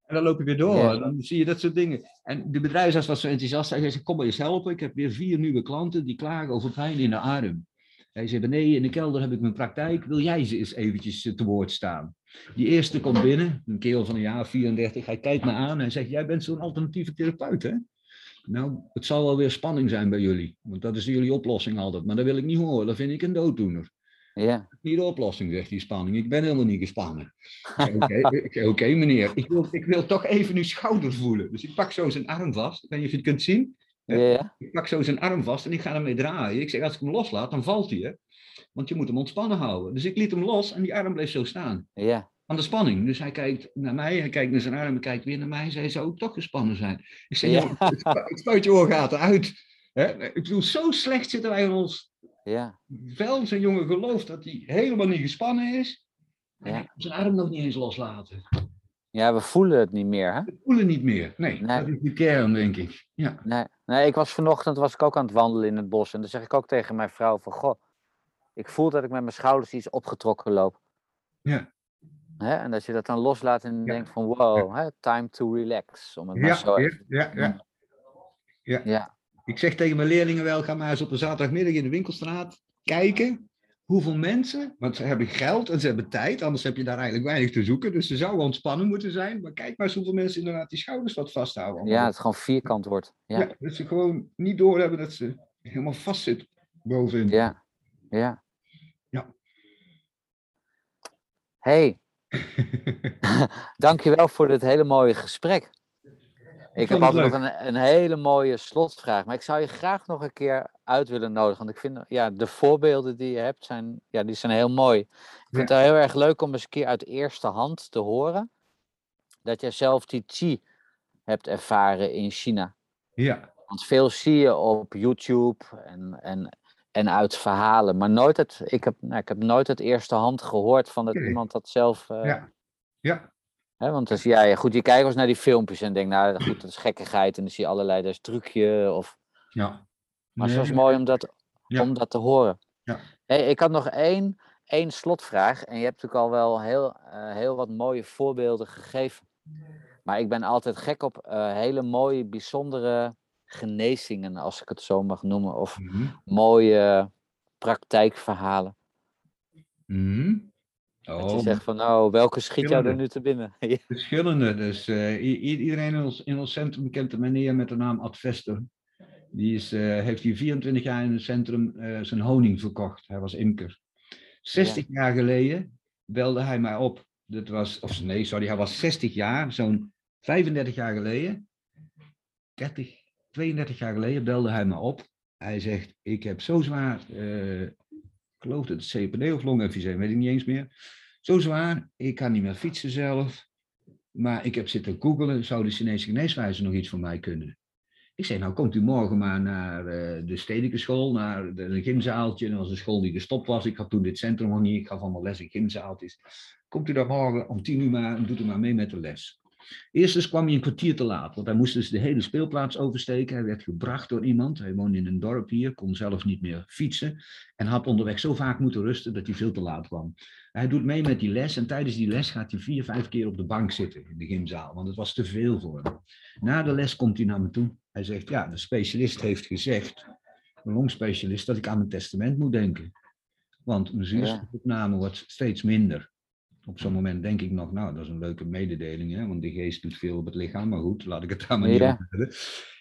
En dan loop je weer door, Ja. dan zie je dat soort dingen. En de bedrijfsarts was zo enthousiast, hij zei, kom maar eens helpen. Ik heb weer vier nieuwe klanten die klagen over pijn in de arm. Hij zei, beneden in de kelder heb ik mijn praktijk, wil jij ze eens eventjes eh, te woord staan? Die eerste komt binnen, een kerel van een jaar 34, hij kijkt me aan en zegt, jij bent zo'n alternatieve therapeut, hè? Nou, het zal wel weer spanning zijn bij jullie, want dat is jullie oplossing altijd. Maar dat wil ik niet horen, dat vind ik een dooddoener. Ja. Niet de oplossing, zegt die spanning. Ik ben helemaal niet gespannen. Ik zeg, (laughs) Oké, meneer, ik wil, ik wil toch even uw schouder voelen. Dus ik pak zo zijn arm vast. Ik weet niet of je het kunt zien. Ja, ja. Ik pak zo zijn arm vast en ik ga ermee draaien. Ik zeg, als ik hem loslaat, dan valt hij, hè. Want je moet hem ontspannen houden. Dus ik liet hem los en die arm bleef zo staan. Ja. Aan de spanning. Dus hij kijkt naar mij, hij kijkt naar zijn arm, hij kijkt weer naar mij. Hij zou ook toch gespannen zijn. Ik zeg, ja. ik spuit je oorgaten uit. Hè? Ik bedoel, zo slecht zitten wij in ons Ja. wel zijn jongen gelooft dat hij helemaal niet gespannen is. En Ja. zijn arm nog niet eens loslaten. Ja, we voelen het niet meer, hè? We voelen niet meer. Nee, Nee. dat is de kern, denk ik. Ja. Nee, nee, ik was vanochtend was ik ook aan het wandelen in het bos. En dan zeg ik ook tegen mijn vrouw van, goh, ik voel dat ik met mijn schouders iets opgetrokken loop. Ja. Hè? En dat je dat dan loslaat en Ja. denkt van, wow, hè, time to relax. Om het maar zo Ja, even ja, ja. Ja. Ja. Ik zeg tegen mijn leerlingen wel, ga maar eens op een zaterdagmiddag in de winkelstraat kijken hoeveel mensen, want ze hebben geld en ze hebben tijd, anders heb je daar eigenlijk weinig te zoeken. Dus ze zouden ontspannen moeten zijn. Maar kijk maar eens hoeveel mensen inderdaad die schouders wat vasthouden. ja, het gewoon vierkant wordt. Ja, Ja, dat ze gewoon niet doorhebben dat ze helemaal vastzit bovenin. ja, ja. Ja. hey, (laughs) (laughs) dankjewel voor dit hele mooie gesprek. Ik heb altijd nog een, een hele mooie slotvraag, maar ik zou je graag nog een keer uit willen nodigen. Want ik vind ja, de voorbeelden die je hebt, zijn, ja, die zijn heel mooi. Ik vind het heel erg leuk om eens een keer uit eerste hand te horen dat jij zelf die chi hebt ervaren in China. ja, Want veel zie je op YouTube en, en, en uit verhalen, maar nooit het, ik, heb, nou, ik heb nooit het eerste hand gehoord van dat iemand dat zelf. eh, ja, ja. Want zie jij, goed, je kijkt eens naar die filmpjes en denkt, nou goed, dat is gekkigheid. En dan zie je allerlei, dat is trucje. Of, ja. maar het was mooi om dat, Ja. om dat te horen. Ja. Hey, ik had nog één, één slotvraag. En je hebt natuurlijk al wel heel, eh, heel wat mooie voorbeelden gegeven. Maar ik ben altijd gek op eh, hele mooie, bijzondere genezingen, als ik het zo mag noemen. Of Mhm. mooie praktijkverhalen. Dat je Oh, zegt van, nou, welke schiet jou er nu te binnen? (laughs) Verschillende. Dus eh, iedereen in ons, in ons centrum kent een meneer met de naam Ad Vester. Die is, eh, heeft hier 24 jaar in het centrum eh, zijn honing verkocht. Hij was imker. 60 jaar geleden belde hij mij op. Dat was, of nee, sorry, hij was 60 jaar, zo'n 35 jaar geleden. 30, 32 jaar geleden belde hij me op. Hij zegt, ik heb zo zwaar, geloof dat het CPD of longemfyseem, weet ik niet eens meer. Zo zwaar, ik kan niet meer fietsen zelf. Maar ik heb zitten googelen, zou de Chinese geneeswijze nog iets voor mij kunnen? Ik zei, nou komt u morgen maar naar uh, de stedelijke school, naar een gymzaaltje. Dat was een school die gestopt was. Ik had toen dit centrum nog niet, ik gaf allemaal les in gymzaaltjes. Komt u daar morgen om tien uur maar en doet u maar mee met de les. Eerst kwam hij een kwartier te laat, want hij moest dus de hele speelplaats oversteken. Hij werd gebracht door iemand. Hij woonde in een dorp hier, kon zelf niet meer fietsen. En had onderweg zo vaak moeten rusten dat hij veel te laat kwam. Hij doet mee met die les en tijdens die les gaat hij vier, vijf keer op de bank zitten in de gymzaal, want het was te veel voor hem. Na de les komt hij naar me toe. Hij zegt, ja, de specialist heeft gezegd, een longspecialist, dat ik aan mijn testament moet denken. Want mijn zuurstofopname wordt steeds minder op zo'n moment denk ik nog, nou, dat is een leuke mededeling, hè? want de geest doet veel op het lichaam, maar goed, laat ik het daar maar niet over hebben.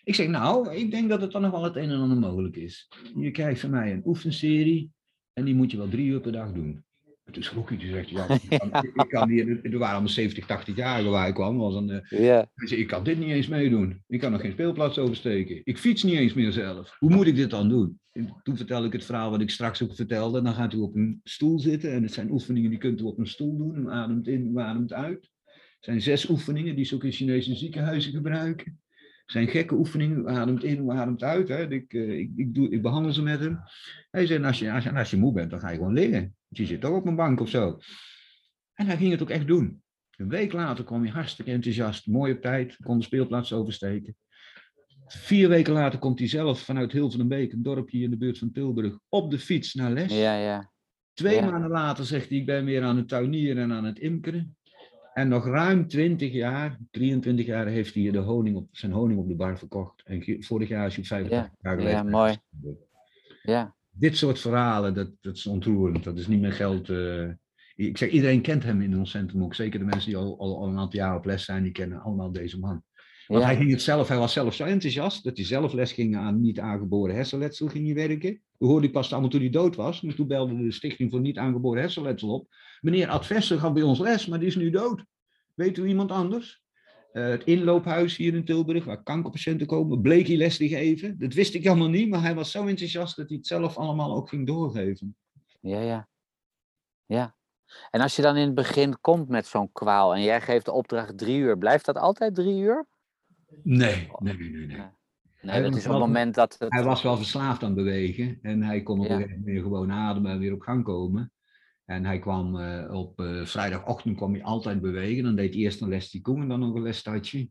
Ik zeg, nou, ik denk dat het dan nog wel het een en ander mogelijk is. Je krijgt van mij een oefenserie en die moet je wel drie uur per dag doen. Toen schrok ik, toen zegt ja, (laughs) ik kan, ik kan hier, er waren allemaal 70, 80 jaar waar ik kwam, was een, uh, ja. ik kan dit niet eens meedoen. Ik kan nog geen speelplaats oversteken. Ik fiets niet eens meer zelf. Hoe moet ik dit dan doen? toen vertel ik het verhaal wat ik straks ook vertelde. Dan gaat u op een stoel zitten. En het zijn oefeningen die kunt u op een stoel doen. U ademt in, u ademt uit. Het zijn zes oefeningen die ze ook in Chinese ziekenhuizen gebruiken. Het zijn gekke oefeningen. U ademt in, u ademt uit. Hè. Ik, eh, ik, ik, doe, ik behandel ze met hem. Hij zei, als je, als, je, als je moe bent, dan ga je gewoon liggen. Je zit toch op een bank of zo. En hij ging het ook echt doen. Een week later kwam hij hartstikke enthousiast. Mooi op tijd. Kon de speelplaats oversteken. Vier weken later komt hij zelf vanuit Hilverenbeek, een dorpje in de buurt van Tilburg, op de fiets naar les. Ja, ja. Twee maanden later zegt hij, ik ben weer aan het tuinieren en aan het imkeren. En nog ruim 20 jaar, 23 jaar, heeft hij de honing op, zijn honing op de bar verkocht. En vorig jaar is hij 85 jaar geleden. Ja, mooi. Ja. Dit soort verhalen, dat, dat is ontroerend. Dat is niet meer geld. Uh, ik zeg, iedereen kent hem in ons centrum ook. Zeker de mensen die al, al, al een aantal jaar op les zijn, die kennen allemaal deze man. Want hij ging het zelf, hij was zelf zo enthousiast dat hij zelf les ging aan niet aangeboren hersenletsel ging hij werken. We hoorden pas allemaal toen hij dood was. En toen belde de Stichting voor Niet Aangeboren Hersenletsel op. Meneer Advester gaf bij ons les, maar die is nu dood. Weet u iemand anders? Uh, het inloophuis hier in Tilburg, waar kankerpatiënten komen, bleek hij les te geven. Dat wist ik allemaal niet, maar hij was zo enthousiast dat hij het zelf allemaal ook ging doorgeven. Ja, ja. Ja. En als je dan in het begin komt met zo'n kwaal en jij geeft de opdracht drie uur, blijft dat altijd drie uur? Nee, nee, nee, nee. nee. dat is op het moment dat het... Hij was wel verslaafd aan bewegen en hij kon op een gewoon ademen en weer op gang komen. En hij kwam uh, op uh, vrijdagochtend kwam hij altijd bewegen. Dan deed hij eerst een les Qigong en dan nog een les Tai Chi.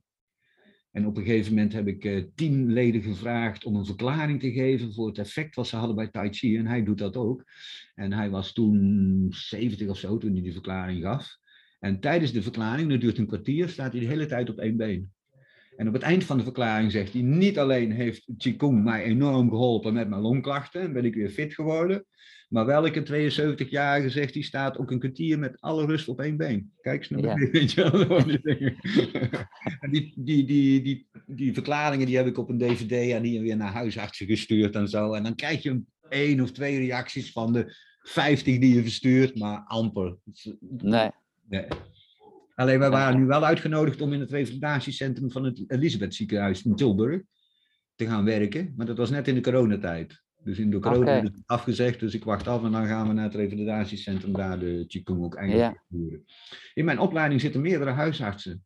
En op een gegeven moment heb ik uh, tien leden gevraagd om een verklaring te geven voor het effect wat ze hadden bij Tai Chi. En hij doet dat ook. En hij was toen 70 of zo toen hij die verklaring gaf. En tijdens de verklaring, dat duurt een kwartier, staat hij de hele tijd op één been. En op het eind van de verklaring zegt hij, niet alleen heeft Qigong mij enorm geholpen met mijn longklachten en ben ik weer fit geworden, maar welke 72-jarige zegt, die staat ook een kwartier met alle rust op één been. Kijk eens naar ja. (laughs) weet je (laughs) die, die, die, die, die verklaringen die heb ik op een dvd en die weer naar huisartsen gestuurd en zo. En dan krijg je één of twee reacties van de 50 die je verstuurt, maar amper. Nee. nee. Alleen wij waren nu wel uitgenodigd om in het revalidatiecentrum van het Elisabeth ziekenhuis in Tilburg te gaan werken. Maar dat was net in de coronatijd. Dus in de corona is het afgezegd, dus ik wacht af en dan gaan we naar het revalidatiecentrum daar de ook eindelijk ja. In mijn opleiding zitten meerdere huisartsen.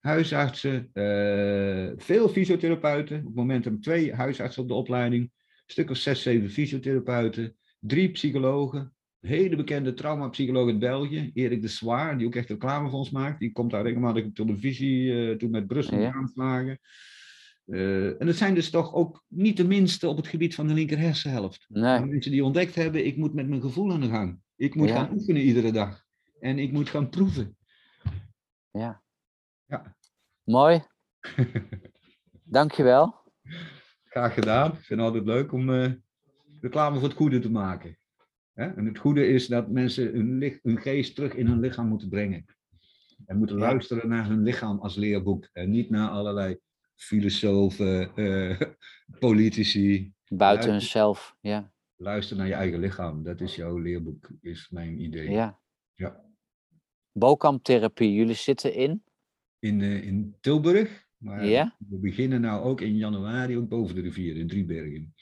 Huisartsen, uh, veel fysiotherapeuten. Op het moment hebben we twee huisartsen op de opleiding. Een stuk of zes, zeven fysiotherapeuten. Drie psychologen hele bekende traumapsycholoog in België, Erik de Zwaar, die ook echt reclame voor ons maakt. Die komt daar regelmatig op televisie, uh, toen met Brussel ja. aanslagen. Uh, en het zijn dus toch ook niet de minste op het gebied van de linker hersenhelft. Nee. Mensen die ontdekt hebben, ik moet met mijn gevoel aan de gang. Ik moet gaan oefenen iedere dag. En ik moet gaan proeven. Ja. Ja. Mooi. (laughs) Dankjewel. Graag gedaan. Ik vind het altijd leuk om uh, reclame voor het goede te maken. En het goede is dat mensen hun, hun, geest terug in hun lichaam moeten brengen. En moeten luisteren naar hun lichaam als leerboek. En niet naar allerlei filosofen, uh, (laughs) politici. Buiten hunzelf, ja. Luister naar je eigen lichaam. Dat is jouw leerboek, is mijn idee. Ja. ja. Bokamptherapie, jullie zitten in? In, uh, in Tilburg. Maar ja? we beginnen nou ook in januari ook boven de rivier in Driebergen.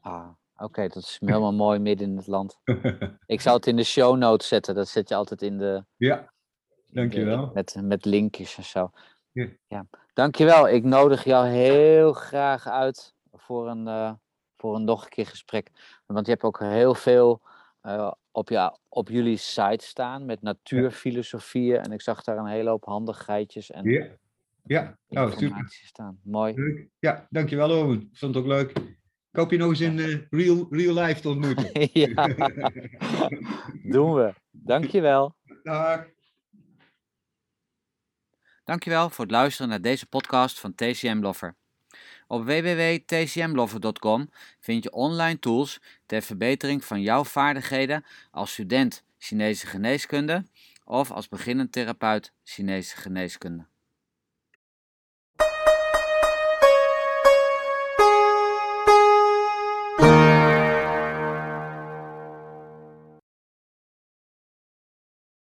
Ah, oké, dat is helemaal mooi midden in het land. Ik zou het in de show notes zetten. Dat zet je altijd in de. ja, in de- dankjewel. met, met linkjes en zo. Ja. Ja. Dankjewel. Ik nodig jou heel graag uit voor een, eh, voor een nog een keer gesprek. Want je hebt ook heel veel eh, op, ja, op jullie site staan met natuurfilosofieën. En ik zag daar een hele hoop handigheidjes en Ja, ja. nou staan. Mooi. Ja, dankjewel Owen. Ik vond het ook leuk. Ik hoop je nog eens in eh, real, real life te ontmoeten. (laughs) ja, (laughs) doen we. Dankjewel. Dag. Dankjewel voor het luisteren naar deze podcast van TCM Lover. Op www.tcmlover.com vind je online tools ter verbetering van jouw vaardigheden als student Chinese geneeskunde of als beginnend therapeut Chinese geneeskunde.